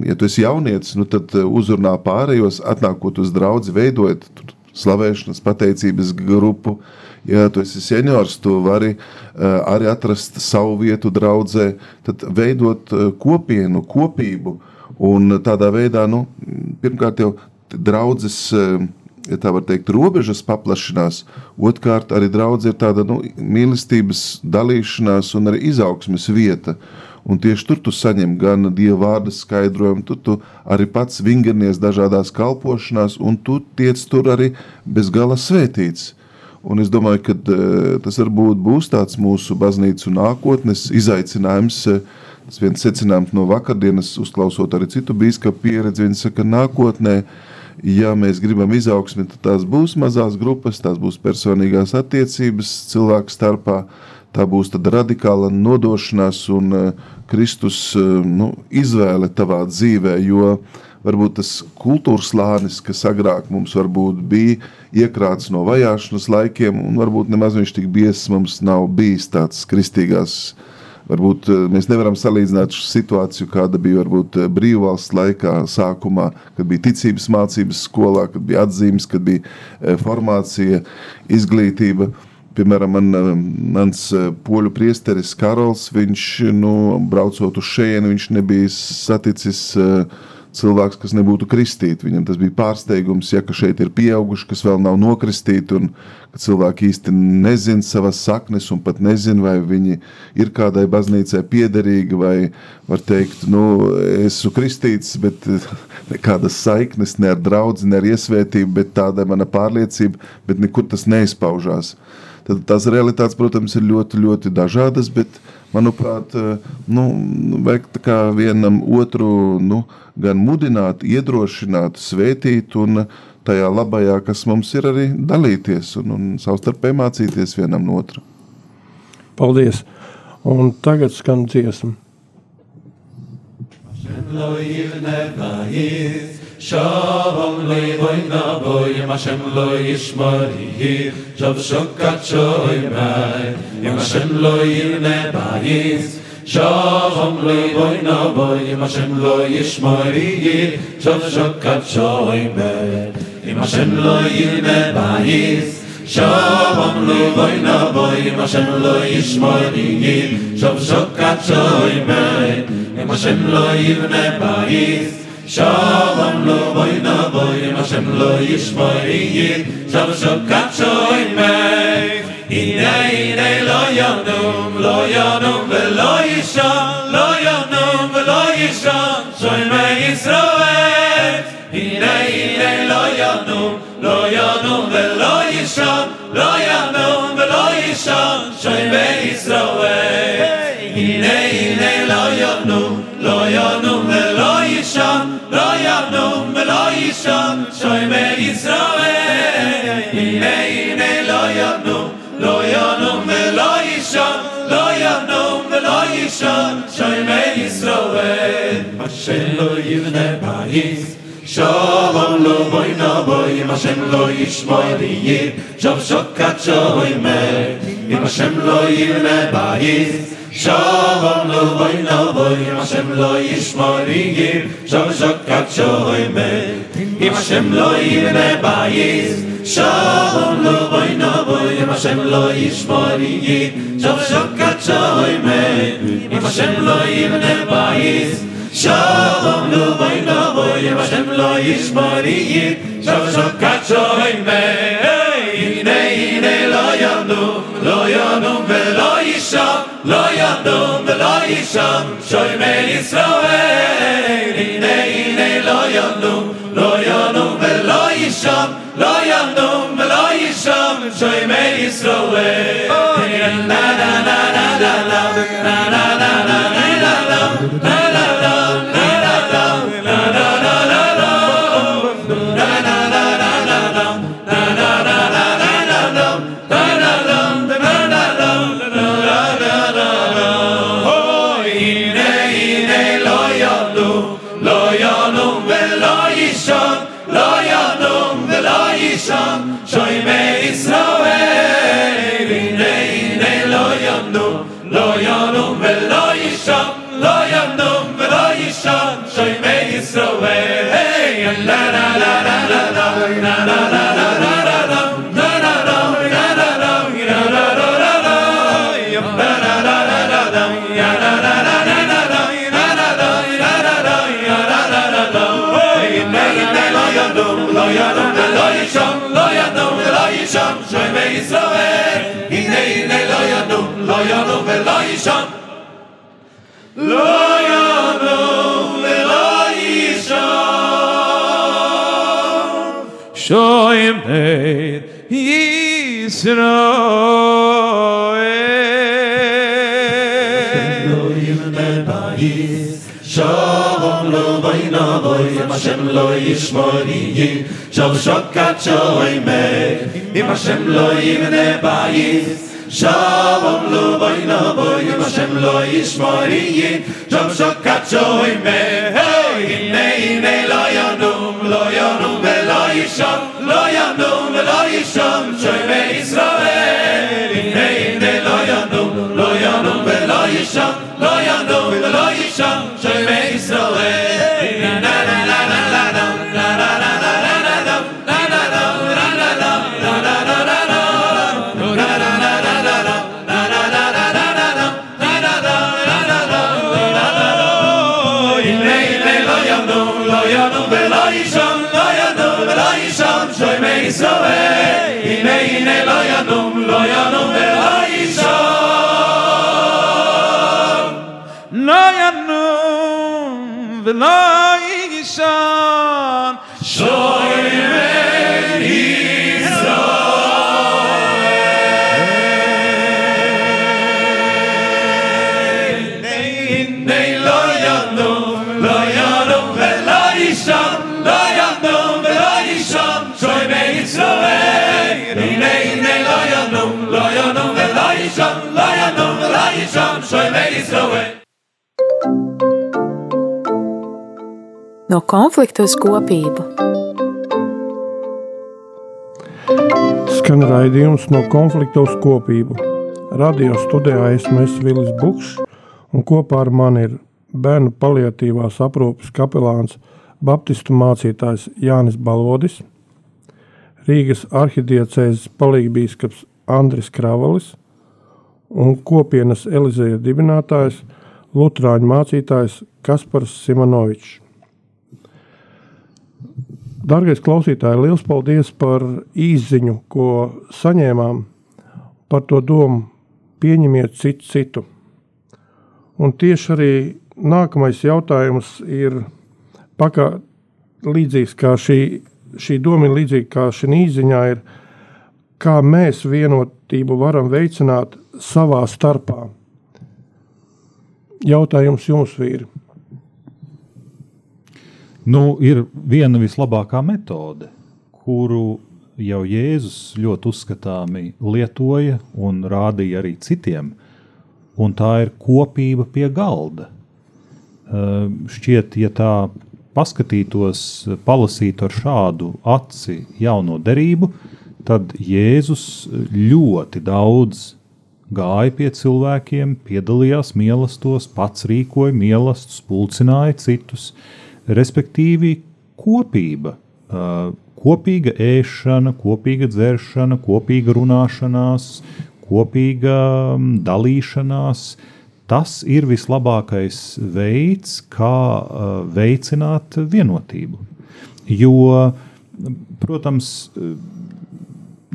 Speaker 5: ja tu esi jaunietis, nu tad uzrunā pārējos, atnākot uz draugu, veidojot slavēšanas, pateicības grupu. Ja tu esi seniors, tu vari uh, arī atrast savu vietu draudzē, tad veidot uh, kopienu, kopību. Un tādā veidā, nu, pirmkārt, jau draudzes. Ja tā var teikt, robežas paplašinās. Otrkārt, arī draudz ir tāda nu, mīlestības dalīšanās un arī izaugsmes vieta. Un tieši tur tu saņem gan dieva vārda skaidrojumu, tu, tu arī pats vingrinies dažādās kalpošanās, un tu tiec tur arī bez gala svētīts. Un es domāju, ka uh, tas varbūt būs tāds mūsu baznīcu nākotnes izaicinājums. Tas viens secinājums no vakardienas, uzklausot arī citu biskupu pieredzi, viņš saka, ka nākotnē ja mēs gribam izaugsmi, tad tās būs mazās grupas, tās būs personīgās attiecības cilvēku starpā, tā būs radikāla nodošanās un uh, Kristus uh, nu, izvēle tavā dzīvē. Jo varbūt tas kultūras slānis, kas agrāk mums bija iekrāts no vajāšanas laikiem, un varbūt nemaz viņš tik biezs mums nav bijis tāds kristīgās Varbūt eh, mēs nevaram salīdzināt šo situāciju, kāda bija varbūt eh, brīvvalsts laikā, sākumā, kad bija ticības mācības skolā, kad bija atzīmes, kad bija eh, formācija, izglītība. Piemēram, man, mans poļu priesteris Karols, viņš, nu, braucot uz šejienu, viņš nebija saticis uh, cilvēks, kas nebūtu kristīti. Viņam tas bija pārsteigums, ja šeit ir pieauguši, kas vēl nav nokristīti, un ka cilvēki īsti nezina savas saknes, un pat nezina, vai viņi ir kādai baznīcai piederīgi, vai var teikt, nu, esmu kristīts, bet nekādas saiknes ne ar draugu, ne ar iesvētību, bet tāda ir mana pārliecība, bet nekur tas neizpaužās. Tad tās realitātes, protams, ir ļoti, ļoti dažādas, bet, manuprāt, nu, vajag vienam otru nu, gan mudināt, iedrošināt, svētīt un tajā labajā, kas mums ir, arī dalīties un, un savstarpēji mācīties vienam no otra.
Speaker 2: Paldies! Un tagad skan dziesma.
Speaker 6: Shalom levoy na boy im Hashem lo yishmari Shav shokat shoy mai im Hashem lo yirne bayis. Shalom levoy na boy im Hashem lo yishmari Shav shokat shoy mai im Hashem lo yirne bayis. Shalom levoy na boy im Hashem lo yishmari Shav shokat shoy mai lo bayis Shalom lo boy na boy ma shem lo yish boy in Shalom shok kap shoy me Ine ine lo yonum lo yonum ve lo yisho lo yonum ve lo yisho shoy me yisro ve Ine ine lo yonum lo yonum ve lo yisho lo yonum ve lo yisho shoy me yisro ve Ine lo yonum lo yonum ve לא יבנום ולא ישון, שוימי ישראל. הנה הנה לא יבנום, לא יבנום ולא ישון, לא יבנום ולא ישון, שוימי ישראל. השם לא יבנה בעיס, שלום לא בואי נא בואי, אם השם לא ישמוי ויהיה, שוב שוקת שוימי, אם השם לא יבנה בעיס. Shalom lo boy no boy Hashem lo yishmoy liyir Shav shokat shoymer im Hashem lo yirne bayis. Shalom lo boy no boy Hashem lo yishmoy liyir Shav shokat shoymer im Hashem lo yirne bayis. Shalom lo boy no boy Hashem lo yishmari Shav shokat shoy me. Hine hine lo yandum Lo yandum ve lo yisham לא ידום ולא ישום, שוימי ישראל, הנה הנה לא ידום, לא ידום ולא ישום, לא ידום ולא ישום, שוימי ישראל, הנה Lord! שוים בית ישראל Shalom lo boy na boy Hashem lo yishmori Shal shokat shoy me Im Hashem lo yimne bayis Shalom lo boy na boy Hashem lo yishmori Shal shokat shoy me ישום שוי בישראל הנה הנה לא ינום לא ינום ולא ישום לא ינום ולא ישום יישן שוימי ישראל
Speaker 1: No konflikta uz kopību.
Speaker 2: Skan raidījums no konflikta uz kopību. Radio studijā esmu es Vilis Bukšs, un kopā ar mani ir bērnu paliatīvās aprūpes kapelāns Baptistu mācītājs Jānis Balodis, Rīgas arhidiecēzes palīgbīskaps Andris Kravalis un kopienas Elizeja dibinātājs Lutrāņu mācītājs Kaspars Simonovičs. Dargais klausītāji, liels paldies par īziņu, ko saņēmām par to domu. Pieņemiet citu citu. Un tieši arī nākamais jautājums ir pakā, līdzīgs kā šī, šī doma līdzīga kā šī īziņā ir, kā mēs vienotību varam veicināt savā starpā. Jautājums jums, vīri.
Speaker 4: Nu, ir viena vislabākā metode, kuru jau Jēzus ļoti uzskatāmi lietoja un rādīja arī citiem, un tā ir kopība pie galda. Uh, šķiet, ja tā paskatītos, palasītu ar šādu aci jauno derību, tad Jēzus ļoti daudz gāja pie cilvēkiem, piedalījās mīlestos, pats rīkoja mīlestus, pulcināja citus. Respektīvi, kopība, kopīga ēšana, kopīga dzeršana, kopīga runāšanās, kopīga dalīšanās. Tas ir vislabākais veids, kā veicināt vienotību. Jo, protams,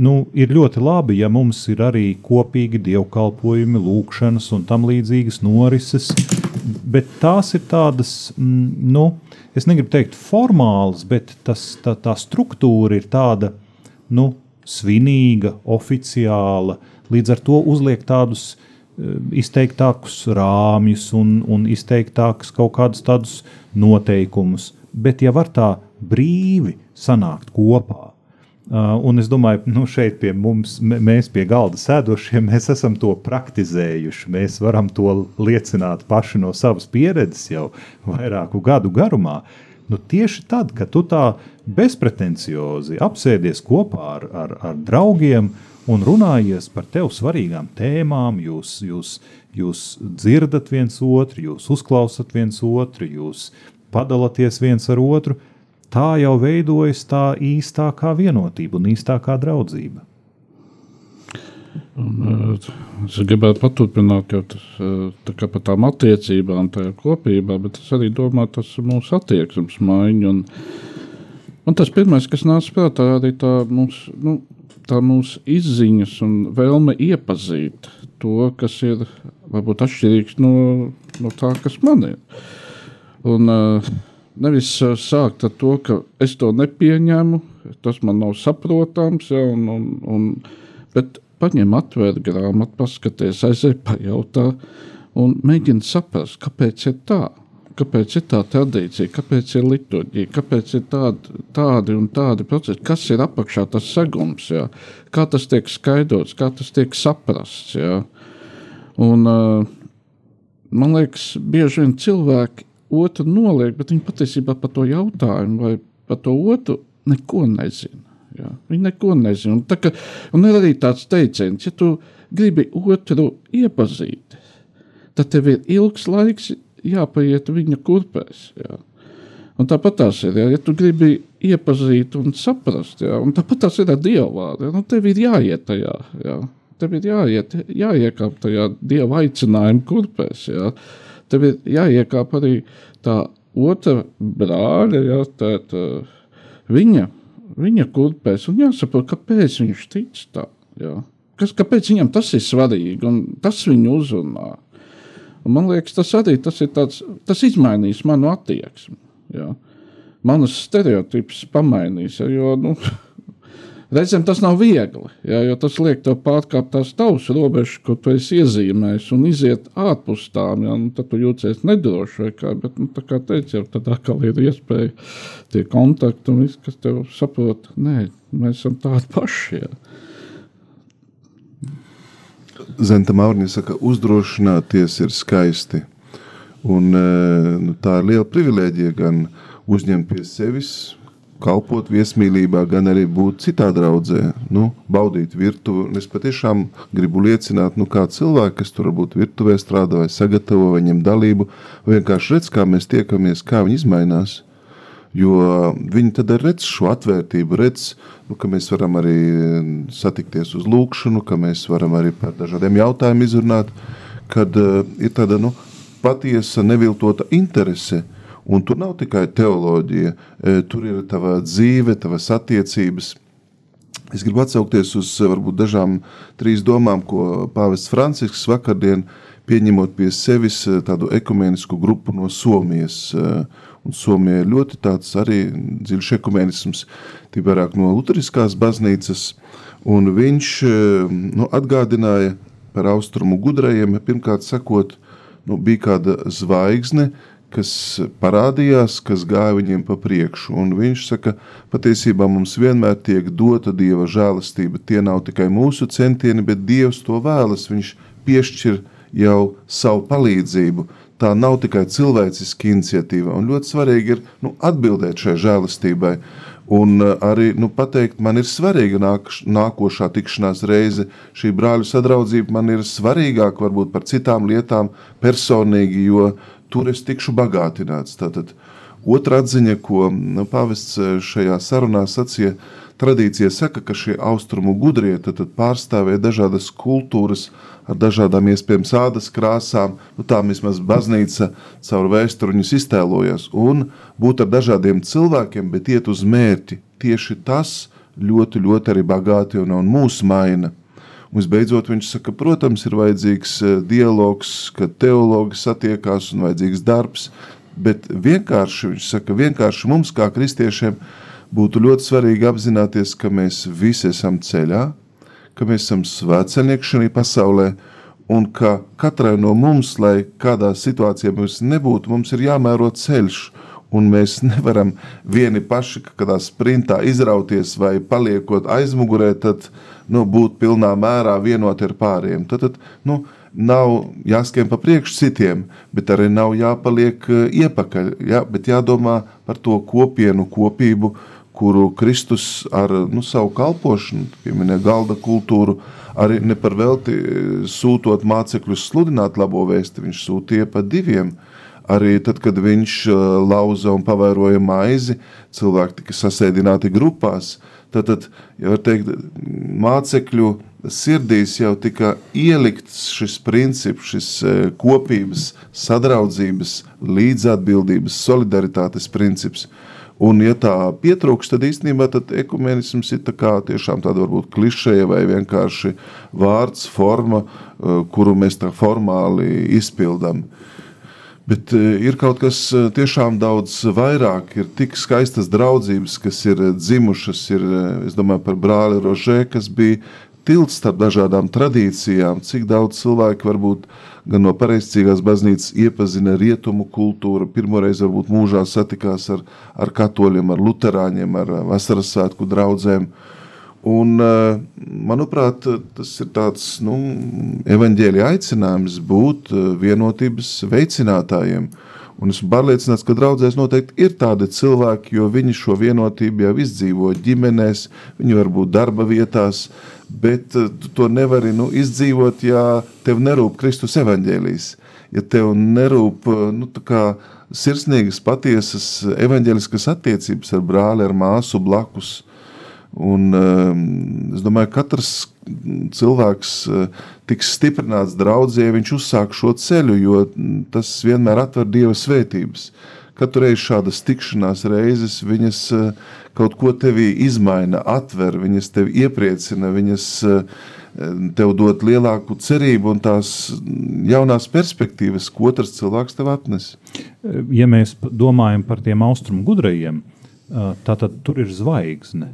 Speaker 4: nu, ir ļoti labi, ja mums ir arī kopīgi dievkalpojumi, lūkšanas un tam līdzīgas norises, bet tās ir tādas, nu, es negribu teikt formālas, bet tas, tā, tā struktūra ir tāda, nu, svinīga, oficiāla, līdz ar to uzliek tādus izteiktākus rāmjus un, un izteiktākus kaut kādus tādus noteikumus, bet ja var tā brīvi sanākt kopā, un es domāju, ka nu, šeit pie mums, mēs pie galda sēdošie, mēs esam to praktizējuši. Mēs varam to liecināt paši no savas pieredzes jau vairāku gadu garumā. Nu, tieši tad, kad tu tā bezpretenciozi apsēdies kopā ar, ar, ar draugiem un runājies par tev svarīgām tēmām, jūs, jūs, jūs dzirdat viens otru, jūs uzklausat viens otru, jūs padalāties viens ar otru, tā jau veidojas tā īstākā vienotība un īstākā draudzība.
Speaker 3: Un, uh, es gribētu paturpināt jau tas, tā par tām attiecībām, tajā kopībā, bet es arī domāju, tas ir mūsu attieksmes maiņa. Un, un tas pirmais, kas nāca prātā, arī tā mūsu, nu, tā mūsu izziņas un vēlme iepazīt to, kas ir varbūt atšķirīgs no, no tā, kas man ir. Un, uh, nevis sākt ar to, ka es to nepieņemu, tas man nav saprotams, ja, un, un, un, bet paņem atvērt grāmatu, paskaties, aizej pajautā un mēģini saprast, kāpēc ir tā. Kāpēc ir tā tradīcija, kāpēc ir liturģija, kāpēc ir tādi, tādi un tādi procesi, kas ir apakšā tas segums, jā? kā tas tiek skaidrots, kā tas tiek saprasts. Jā? Un, uh, man liekas, bieži vien cilvēki otru noliek, bet viņi patiesībā par to jautājumu vai par to otru neko nezina. Jā. Viņi neko nezina. Un, tā, un ir arī tāds teiciens, ja tu gribi otru iepazīt, tad tev ir ilgs laiks jāpaiet viņa kurpēs. Jā. Un tāpat tās ir, jā, ja tu gribi iepazīt un saprast, jā, un tāpat tās ir ar dievu vārdu. Nu, tev ir jāiet tajā, jā. tev ir jāiet, jāiekāp tajā dieva aicinājuma kurpēs. Jā. Tev ir jāiekāp arī tā otra brāļa, jā, tā, tā, viņa viņa kurpēs, un jāsaprot, kāpēc viņš tic tā. Jā. Kas, kāpēc viņam tas ir svarīgi, un tas viņu uzrunā. Un man liekas, tas arī tas ir tāds, tas izmainīs manu attieksmi. Jā. Manas stereotipus pamainīs, jo, nu, Reizēm tas nav viegli, jā, jo tas liek tev pārkāpt tās tavas robežas, ko tu esi iezīmējis, un iziet ārpus tām. Jā, nu, tad tu jūties nedroši. Kā, bet, nu, kā teicu, jau tad atkal ir iespēja tie kontakti un viss, kas tev saprot, nē, mēs esam tādi paši. Jā.
Speaker 5: Zenta Maurņa saka, uzdrošināties ir skaisti. Un, eh, nu, tā ir liela privilēģija gan uzņemt pie sevis kalpot viesmīlībā, gan arī būt citā draudzē, nu, baudīt virtuvi. Es patiešām gribu liecināt, nu, kā cilvēki, kas tur varbūt virtuvē strādā vai sagatavo viņiem dalību, vai vienkārši redz, kā mēs tiekamies, kā viņi izmainās. Jo viņi tad redz šo atvērtību, redz, nu, ka mēs varam arī satikties uz lūkšanu, ka mēs varam arī par dažādiem jautājumiem izrunāt, kad uh, ir tāda nu, patiesa, neviltota interese uh, Un tur nav tikai teoloģija, e, tur ir tava dzīve, tavas attiecības. Es gribu atsaukties uz varbūt dažām trīs domām, ko Pāvests Francisks vakardien pieņemot pie sevis e, tādu ekumenisku grupu no Somijas. E, un Somija ir ļoti tāds arī dziļš ekumenisms, tī vairāk no luteriskās baznīcas, un viņš nu, atgādināja par austrumu gudrajiem, pirmkārt sakot, nu, bija kāda zvaigzne, kas parādījās, kas gāja viņiem pa priekšu. Un viņš saka, patiesībā mums vienmēr tiek dota Dieva žēlastība. Tie nav tikai mūsu centieni, bet Dievs to vēlas. Viņš piešķir jau savu palīdzību. Tā nav tikai cilvēciska iniciatīva. Un ļoti svarīgi ir nu, atbildēt šai žēlastībai. Un uh, arī nu, pateikt, man ir svarīga nāk, nākošā tikšanās reize. Šī brāļu sadraudzība man ir svarīgāka varbūt par citām lietām personīgi, jo uh, tur es tikšu bagātināts. Tātad otra atziņa, ko nu, pavests e, šajā sarunā sacīja, tradīcija saka, ka šie austrumu gudrie pārstāvēja dažādas kultūras ar dažādām iespējams ādas krāsām, nu tā vismaz baznīca caur vēsturņus iztēlojas, un būt ar dažādiem cilvēkiem, bet iet uz mērķi. Tieši tas ļoti, ļoti arī bagāti un, un mūs maina. Visbeidzot, viņš saka, protams, ir vajadzīgs eh, dialogs, kad teologi satiekās un vajadzīgs darbs, bet vienkārši, viņš saka, vienkārši mums kā kristiešiem būtu ļoti svarīgi apzināties, ka mēs visi esam ceļā, ka mēs esam svētceļnieki šajā pasaulē, un ka katrai no mums, lai kādā situācijā mums nebūtu, mums ir jāmēro ceļš, un mēs nevaram vieni paši kādā sprintā izrauties vai paliekot aizmugurē, tad nu, būt pilnā mērā vienoti ar pāriem. Tad, tad nu, nav jāskiem pa priekšu citiem, bet arī nav jāpaliek eh, iepakaļ, jā, bet jādomā par to kopienu, kopību, kuru Kristus ar nu, savu kalpošanu, pieminē galda kultūru, arī ne par velti eh, sūtot mācekļus sludināt labo vēsti, viņš sūtīja pa diviem, Arī tad, kad viņš uh, lauza un pavēroja maizi, cilvēki tika sasēdināti grupās. Tad, tad var teikt, mācekļu sirdīs jau tika ielikts šis princips, šis uh, kopības, sadraudzības, līdzatbildības, solidaritātes princips. Un, ja tā pietrūkst, tad īstenībā tad ekumenisms ir tā tiešām tāda varbūt klišeja vai vienkārši vārds, forma, uh, kuru mēs tā formāli izpildām. Bet e, ir kaut kas e, tiešām daudz vairāk. Ir tik skaistas draudzības, kas ir dzimušas. Ir, e, es domāju par brāli Rožē, kas bija tilts starp dažādām tradīcijām. Cik daudz cilvēku varbūt gan no pareizcīgās baznīcas iepazina rietumu kultūru. Pirmoreiz varbūt mūžā satikās ar, ar katoļiem, ar luterāņiem, ar vasaras svētku draugiem. Un, eh, manuprāt, tas ir tāds nu, evaņģēlīja aicinājums būt eh, vienotības veicinātājiem. Un esmu pārliecināts, ka draudzēs noteikti ir tādi cilvēki, jo viņi šo vienotību jau izdzīvo ģimenēs, viņi var būt darba vietās, bet eh, tu to nevari nu, izdzīvot, ja tev nerūp Kristus evaņģēlījis. Ja tev nerūp nu, sirsnīgas, patiesas evaņģēliskas attiecības ar brāli, ar māsu blakus, Un, ehm, es domāju, ka katrs cilvēks eh, tiks stiprināts draudzē, ja viņš uzsāk šo ceļu, jo tas vienmēr atver dieva svētības. Katru reizi šādas tikšanās reizes viņas eh, kaut ko tevī izmaina, atver, viņas tevi iepriecina, viņas eh, tev dod lielāku cerību un tās jaunās perspektīvas, ko otrs cilvēks tev atnes.
Speaker 4: Ja mēs domājam par tiem austrumu gudrajiem, tad tur ir zvaigzne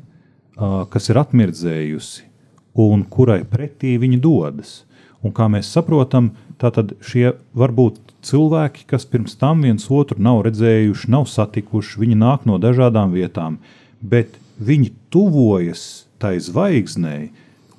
Speaker 4: kas ir atmirdzējusi un kurai pretī viņi dodas. Un kā mēs saprotam, tātad šie varbūt cilvēki, kas pirms tam viens otru nav redzējuši, nav satikuši, viņi nāk no dažādām vietām, bet viņi tuvojas tai zvaigznei,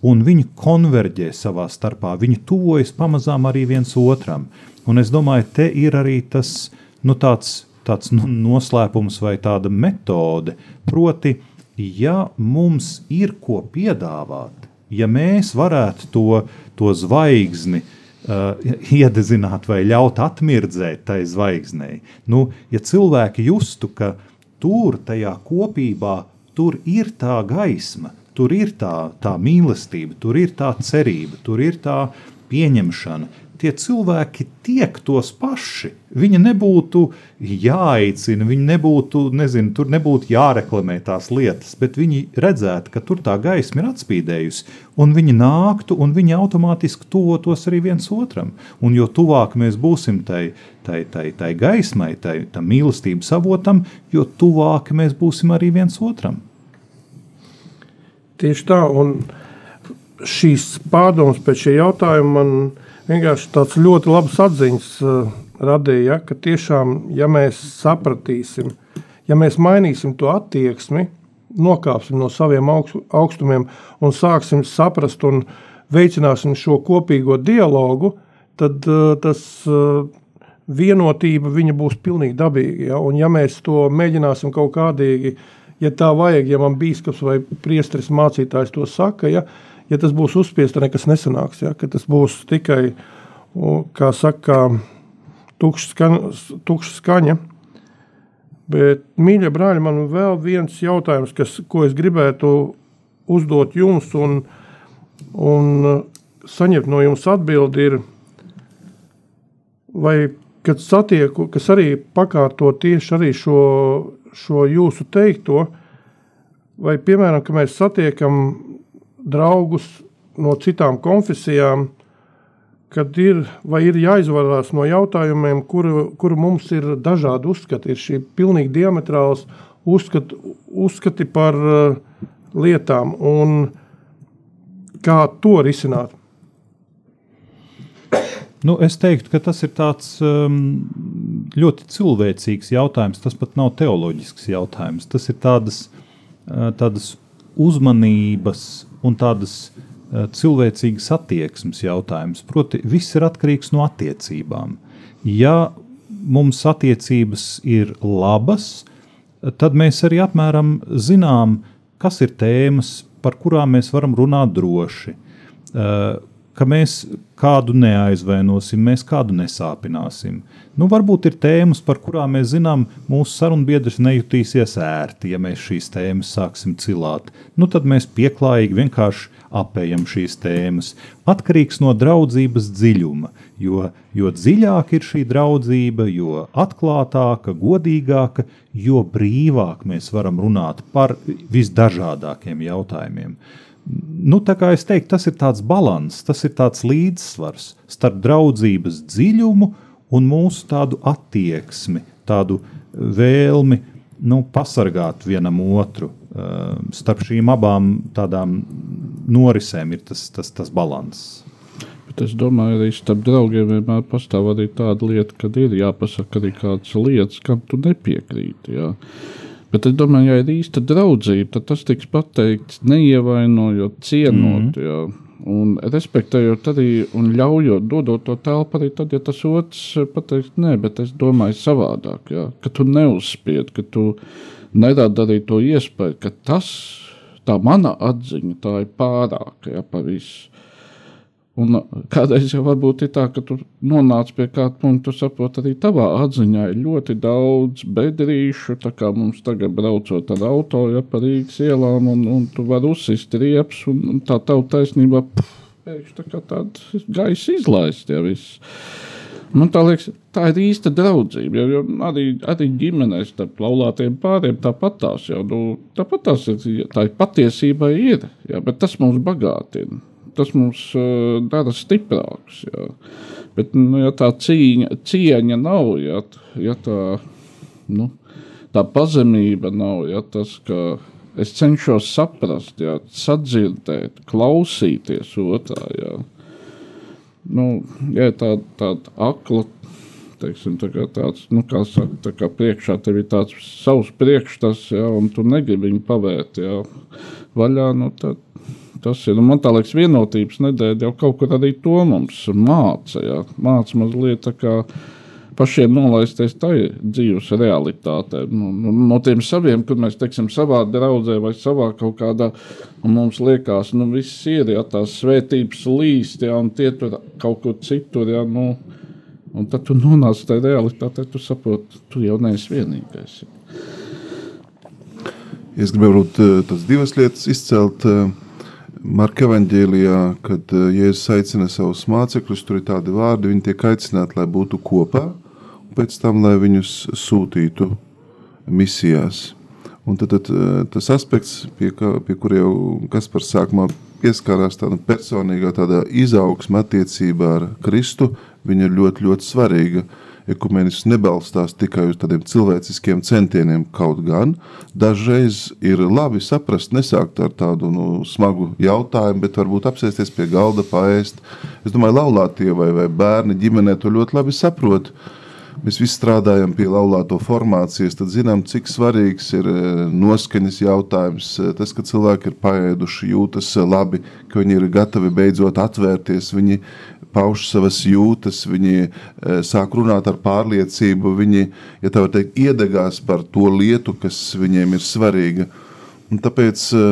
Speaker 4: un viņi konverģē savā starpā, viņi tuvojas pamazām arī viens otram. Un es domāju, te ir arī tas nu, tāds, tāds nu, noslēpums vai tāda metode, proti, ja mums ir ko piedāvāt, ja mēs varētu to, to zvaigzni uh, iedezināt vai ļaut atmirdzēt tai zvaigznei, nu, ja cilvēki justu, ka tur, tajā kopībā, tur ir tā gaisma, tur ir tā, tā mīlestība, tur ir tā cerība, tur ir tā pieņemšana, tie cilvēki tiek tos paši. Viņa nebūtu jāaicina, viņi nebūtu, nezinu, tur nebūtu jāreklamē tās lietas, bet viņi redzētu, ka tur tā gaisma ir atspīdējusi, un viņi nāktu, un viņi automātiski tuvotos arī viens otram. Un jo tuvāk mēs būsim tai, tai, tai, tai gaismai, tai, tam mīlestības avotam, jo tuvāk mēs būsim arī viens otram.
Speaker 2: Tieši tā, un šīs pārdomas pēc šī jautājuma man vienkārši tāds ļoti labs atziņas uh, radīja, ja, ka tiešām, ja mēs sapratīsim, ja mēs mainīsim to attieksmi, nokāpsim no saviem augst, augstumiem un sāksim saprast un veicināsim šo kopīgo dialogu, tad uh, tas uh, vienotība viņa būs pilnīgi dabīga. Ja? Un ja mēs to mēģināsim kaut kādīgi, ja tā vajag, ja man bīskaps vai priesteris mācītājs to saka, ja, uh, ja tas būs uzspiests, tad nekas nesanāks. Ja? Tas būs tikai, saka, tukša skaņa. Tukša skaņa. Bet, mīļie brāļi, man vēl viens jautājums, kas, ko es gribētu uzdot jums un, un saņemt no jums atbildi ir, vai, kad satieku, kas arī pakārto tieši arī šo, šo jūsu teikto, vai, piemēram, ka mēs satiekam draugus no citām konfesijām, kad ir, ir jāizvarās no jautājumiem, kuru, kuru mums ir dažādi uzskati. Ir šī pilnīgi diametrāls uzskati, uzskati par uh, lietām un kā to risināt.
Speaker 4: Nu, es teiktu, ka tas ir tāds um, ļoti cilvēcīgs jautājums. Tas pat nav teoloģisks jautājums. Tas ir tādas, uh, tādas uzmanības un tādas uh, cilvēcīgas attieksmes jautājums. Proti, viss ir atkarīgs no attiecībām. Ja mums attiecības ir labas, tad mēs arī apmēram zinām, kas ir tēmas, par kurām mēs varam runāt droši. Ka mēs kādu neaizvainosim, mēs kādu nesāpināsim. Nu, varbūt ir tēmas, par kurām mēs zinām, mūsu sarunbiedrs nejutīsies ērti, ja mēs šīs tēmas sāksim cilāt. Nu, tad mēs pieklājīgi vienkārši apējam šīs tēmas. Atkarīgs no draudzības dziļuma, jo, jo dziļāka ir šī draudzība, jo atklātāka, godīgāka, jo brīvāk mēs varam runāt par visdažādākiem jautājumiem. Nu, es teiktu, tas ir tāds līdzsvars, tas ir tāds līdzsvars starp draudzības dziļumu un mūsu tādu attieksmi, tādu vēlmi nu, pasargāt vienam otru. Ehm, starp šīm abām tādām norisēm ir tas, tas, tas līdzsvars.
Speaker 3: Es domāju, arī starp draugiem vienmēr pastāv arī tāda lieta, ka ir jāpasaka arī kādas lietas, kam tu nepiekrīti. Jā. Bet es domāju, ja ir īsta draudzība, tad tas tiks pateikts neievainojot, cienot. Mm -hmm. Jā. Un respektējot arī un ļaujot, dodot to telpu arī tad, ja tas otrs pateiks, nē, bet es domāju savādāk, jā, ka tu neuzspied, ka tu nerada arī to iespēju, ka tas, tā mana atziņa, tā ir pārāka, jā, pa visu. Un kādreiz jau varbūt ir tā, ka tu nonāc pie kāda punkta, tu saproti, arī tavā atziņā ir ļoti daudz bedrīšu, tā kā mums tagad braucot ar auto, ja pa Rīgas ielām, un, un tu vari uzsist riepas, un, un tā tava taisnība, pēkšņi tā kā tāda gaisa izlaist, ja viss. Man tā liekas, tā ir īsta draudzība. Jo, jo arī, arī ģimenēs starp laulātiem pāriem tāpat tās jau, nu, tāpat tās ir, tā ir patiesība ir, jā, bet tas mums bagātina tas mums uh, dara stiprākus. Jā. Bet, nu, ja tā cīņa, cieņa nav, ja, ja tā, nu, tā pazemība nav, ja tas, ka es cenšos saprast, ja, sadzirdēt, klausīties otrā. Ja. Nu, ja tā, tāda akla, teiksim, tā tāds, nu, kā saka, tā kā priekšā tev ir tāds savs priekšstats, ja, un tu negribi viņu pavērt, ja, vaļā, nu, tad tas ir. Man liekas, vienotības nedēļa jau kaut kur arī to mums māca. Jā. Māca mazliet tā kā pašiem nolaisties tajā dzīves realitātē. Nu, nu, no tiem saviem, kur mēs teiksim, savā draudzē vai savā kaut kādā, un mums liekas, nu viss ir, ja tās svētības līst, ja, un tie tur kaut kur citur, ja, nu, un tad tu nonāc tajā realitātē, tu saproti, tu jau neesi vienīgais.
Speaker 5: Es gribēju varbūt eh, tas divas lietas izcelt. Uh, Marka evanģēlijā, kad eh, Jēzus aicina savus mācekļus, tur ir tādi vārdi, viņi tiek aicināti, lai būtu kopā, un pēc tam, lai viņus sūtītu misijās. Un tad, tad eh, tas aspekts, pie, kā, pie kura jau Kaspars sākumā pieskārās, tāda personīgā tāda izaugsma attiecībā ar Kristu, viņa ir ļoti, ļoti svarīga. Uh, ekumenisms nebalstās tikai uz tādiem cilvēciskiem centieniem, kaut gan dažreiz ir labi saprast, nesākt ar tādu nu, smagu jautājumu, bet varbūt apsēsties pie galda, paēst. Es domāju, laulātie vai, vai bērni ģimenē to ļoti labi saprot. Mēs visi strādājam pie laulāto formācijas, tad zinām, cik svarīgs ir e, noskaņas jautājums. E, tas, ka cilvēki ir paēduši, jūtas e, labi, ka viņi ir gatavi beidzot atvērties, viņi pauž savas jūtas, viņi e, sāk runāt ar pārliecību, viņi, ja tā var teikt, iedegās par to lietu, kas viņiem ir svarīga. Un tāpēc e,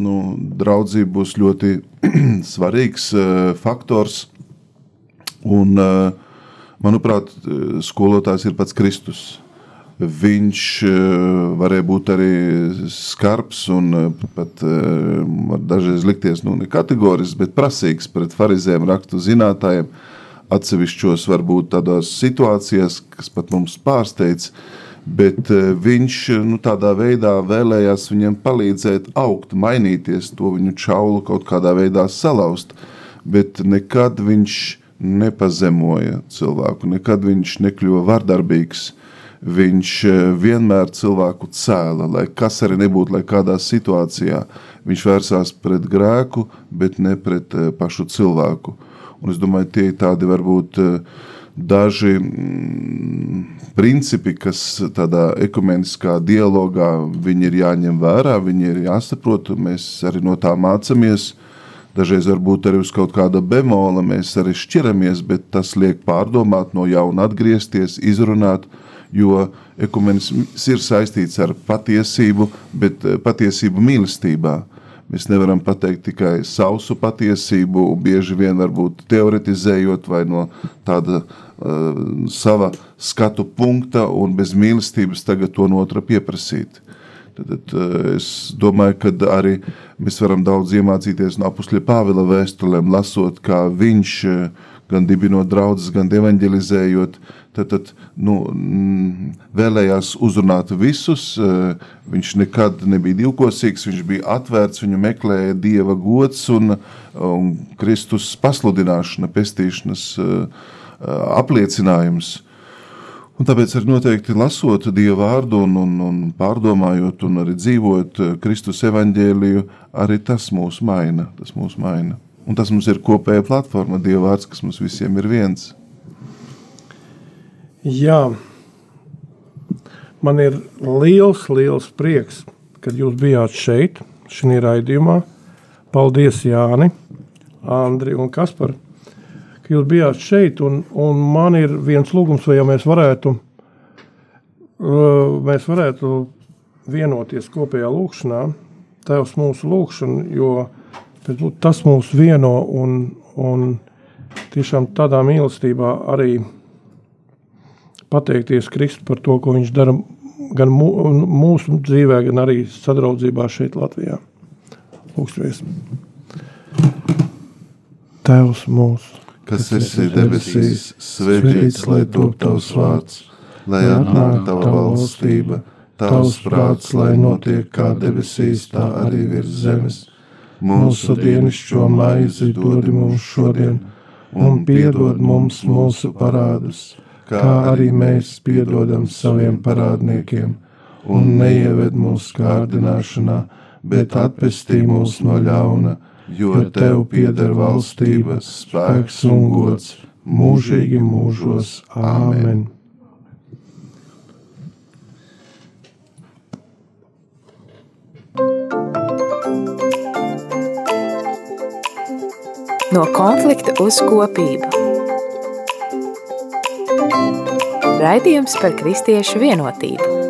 Speaker 5: nu, draudzība būs ļoti svarīgs e, faktors. Un, manuprāt, skolotājs ir pats Kristus viņš eh, varēja būt arī skarbs un eh, pat eh, dažreiz likties nu, kategorisks, bet prasīgs pret farizēm, rakstu zinātājiem. Atsevišķos varbūt tādās situācijās, kas pat mums pārsteidz, bet viņš nu, tādā veidā vēlējās viņam palīdzēt augt, mainīties, to viņu čaulu kaut kādā veidā salauzt, bet nekad viņš nepazemoja cilvēku, nekad viņš nekļuva vardarbīgs, viņš eh, vienmēr cilvēku cēla, lai kas arī nebūtu, lai kādā situācijā viņš vērsās pret grēku, bet ne pret eh, pašu cilvēku. Un es domāju, tie ir tādi varbūt eh, daži mm, principi, kas tādā ekumeniskā dialogā viņi ir jāņem vērā, viņi ir jāsaprot, mēs arī no tā mācamies. Dažreiz varbūt arī uz kaut kāda bemola mēs arī šķiramies, bet tas liek pārdomāt, no jauna atgriezties, izrunāt, uh, jo ekumenisms ir saistīts ar patiesību, bet eh, patiesību mīlestībā. Mēs nevaram pateikt tikai sausu patiesību, bieži vien varbūt teoretizējot vai no tāda uh, sava skatu punkta un bez mīlestības tagad to no otra pieprasīt. Tad, tad uh, es domāju, ka arī mēs varam daudz iemācīties no apusļa Pāvila vēstulēm, lasot, kā viņš uh, gan dibinot draudzes, gan evanģelizējot, tad, tad nu, mm, vēlējās uzrunāt visus. Eh, viņš nekad nebija divkosīgs, viņš bija atvērts, viņu meklēja Dieva gods un, un Kristus pasludināšana, pestīšanas eh, apliecinājums. Un tāpēc arī noteikti lasot Dieva vārdu un, un, un pārdomājot un arī dzīvot eh, Kristus evaņģēliju, arī tas mūs maina. Tas mūs maina. Un tas mums ir kopēja platforma, Dieva vārds, kas mums visiem ir viens.
Speaker 2: Jā, man ir liels, liels prieks, kad jūs bijāt šeit, šajā raidījumā. Paldies, Jāni, Andri un Kaspar, ka jūs bijāt šeit. Un, un man ir viens lūgums, vai ja mēs varētu, uh, mēs varētu vienoties kopējā lūkšanā, Tēvs mūsu lūkšanu, jo Bet, nu, tas mūs vieno un, un tiešām tādā mīlestībā arī pateikties Kristu par to, ko viņš dara gan mūsu dzīvē, gan arī sadraudzībā šeit Latvijā. Lūksimies. Tēvs mūsu,
Speaker 5: kas esi debesīs, svētīts lai top tavs vārds, lai atnāk tava valstība, tavs prāts, lai notiek kā debesīs, tā arī virs zemes
Speaker 2: Mūsu dienascho maizi dod mums šodien, un piedod mums mūsu parādus, kā arī mēs piedodam saviem parādniekiem, un neieved mūsu kārdināšanā, bet atpestī mūs no ļauna, jo tev pieder valstība, spēks un gods mūžīgi mūžos. Āmen!
Speaker 1: No konflikta uz kopību. Raidījums par kristiešu vienotību.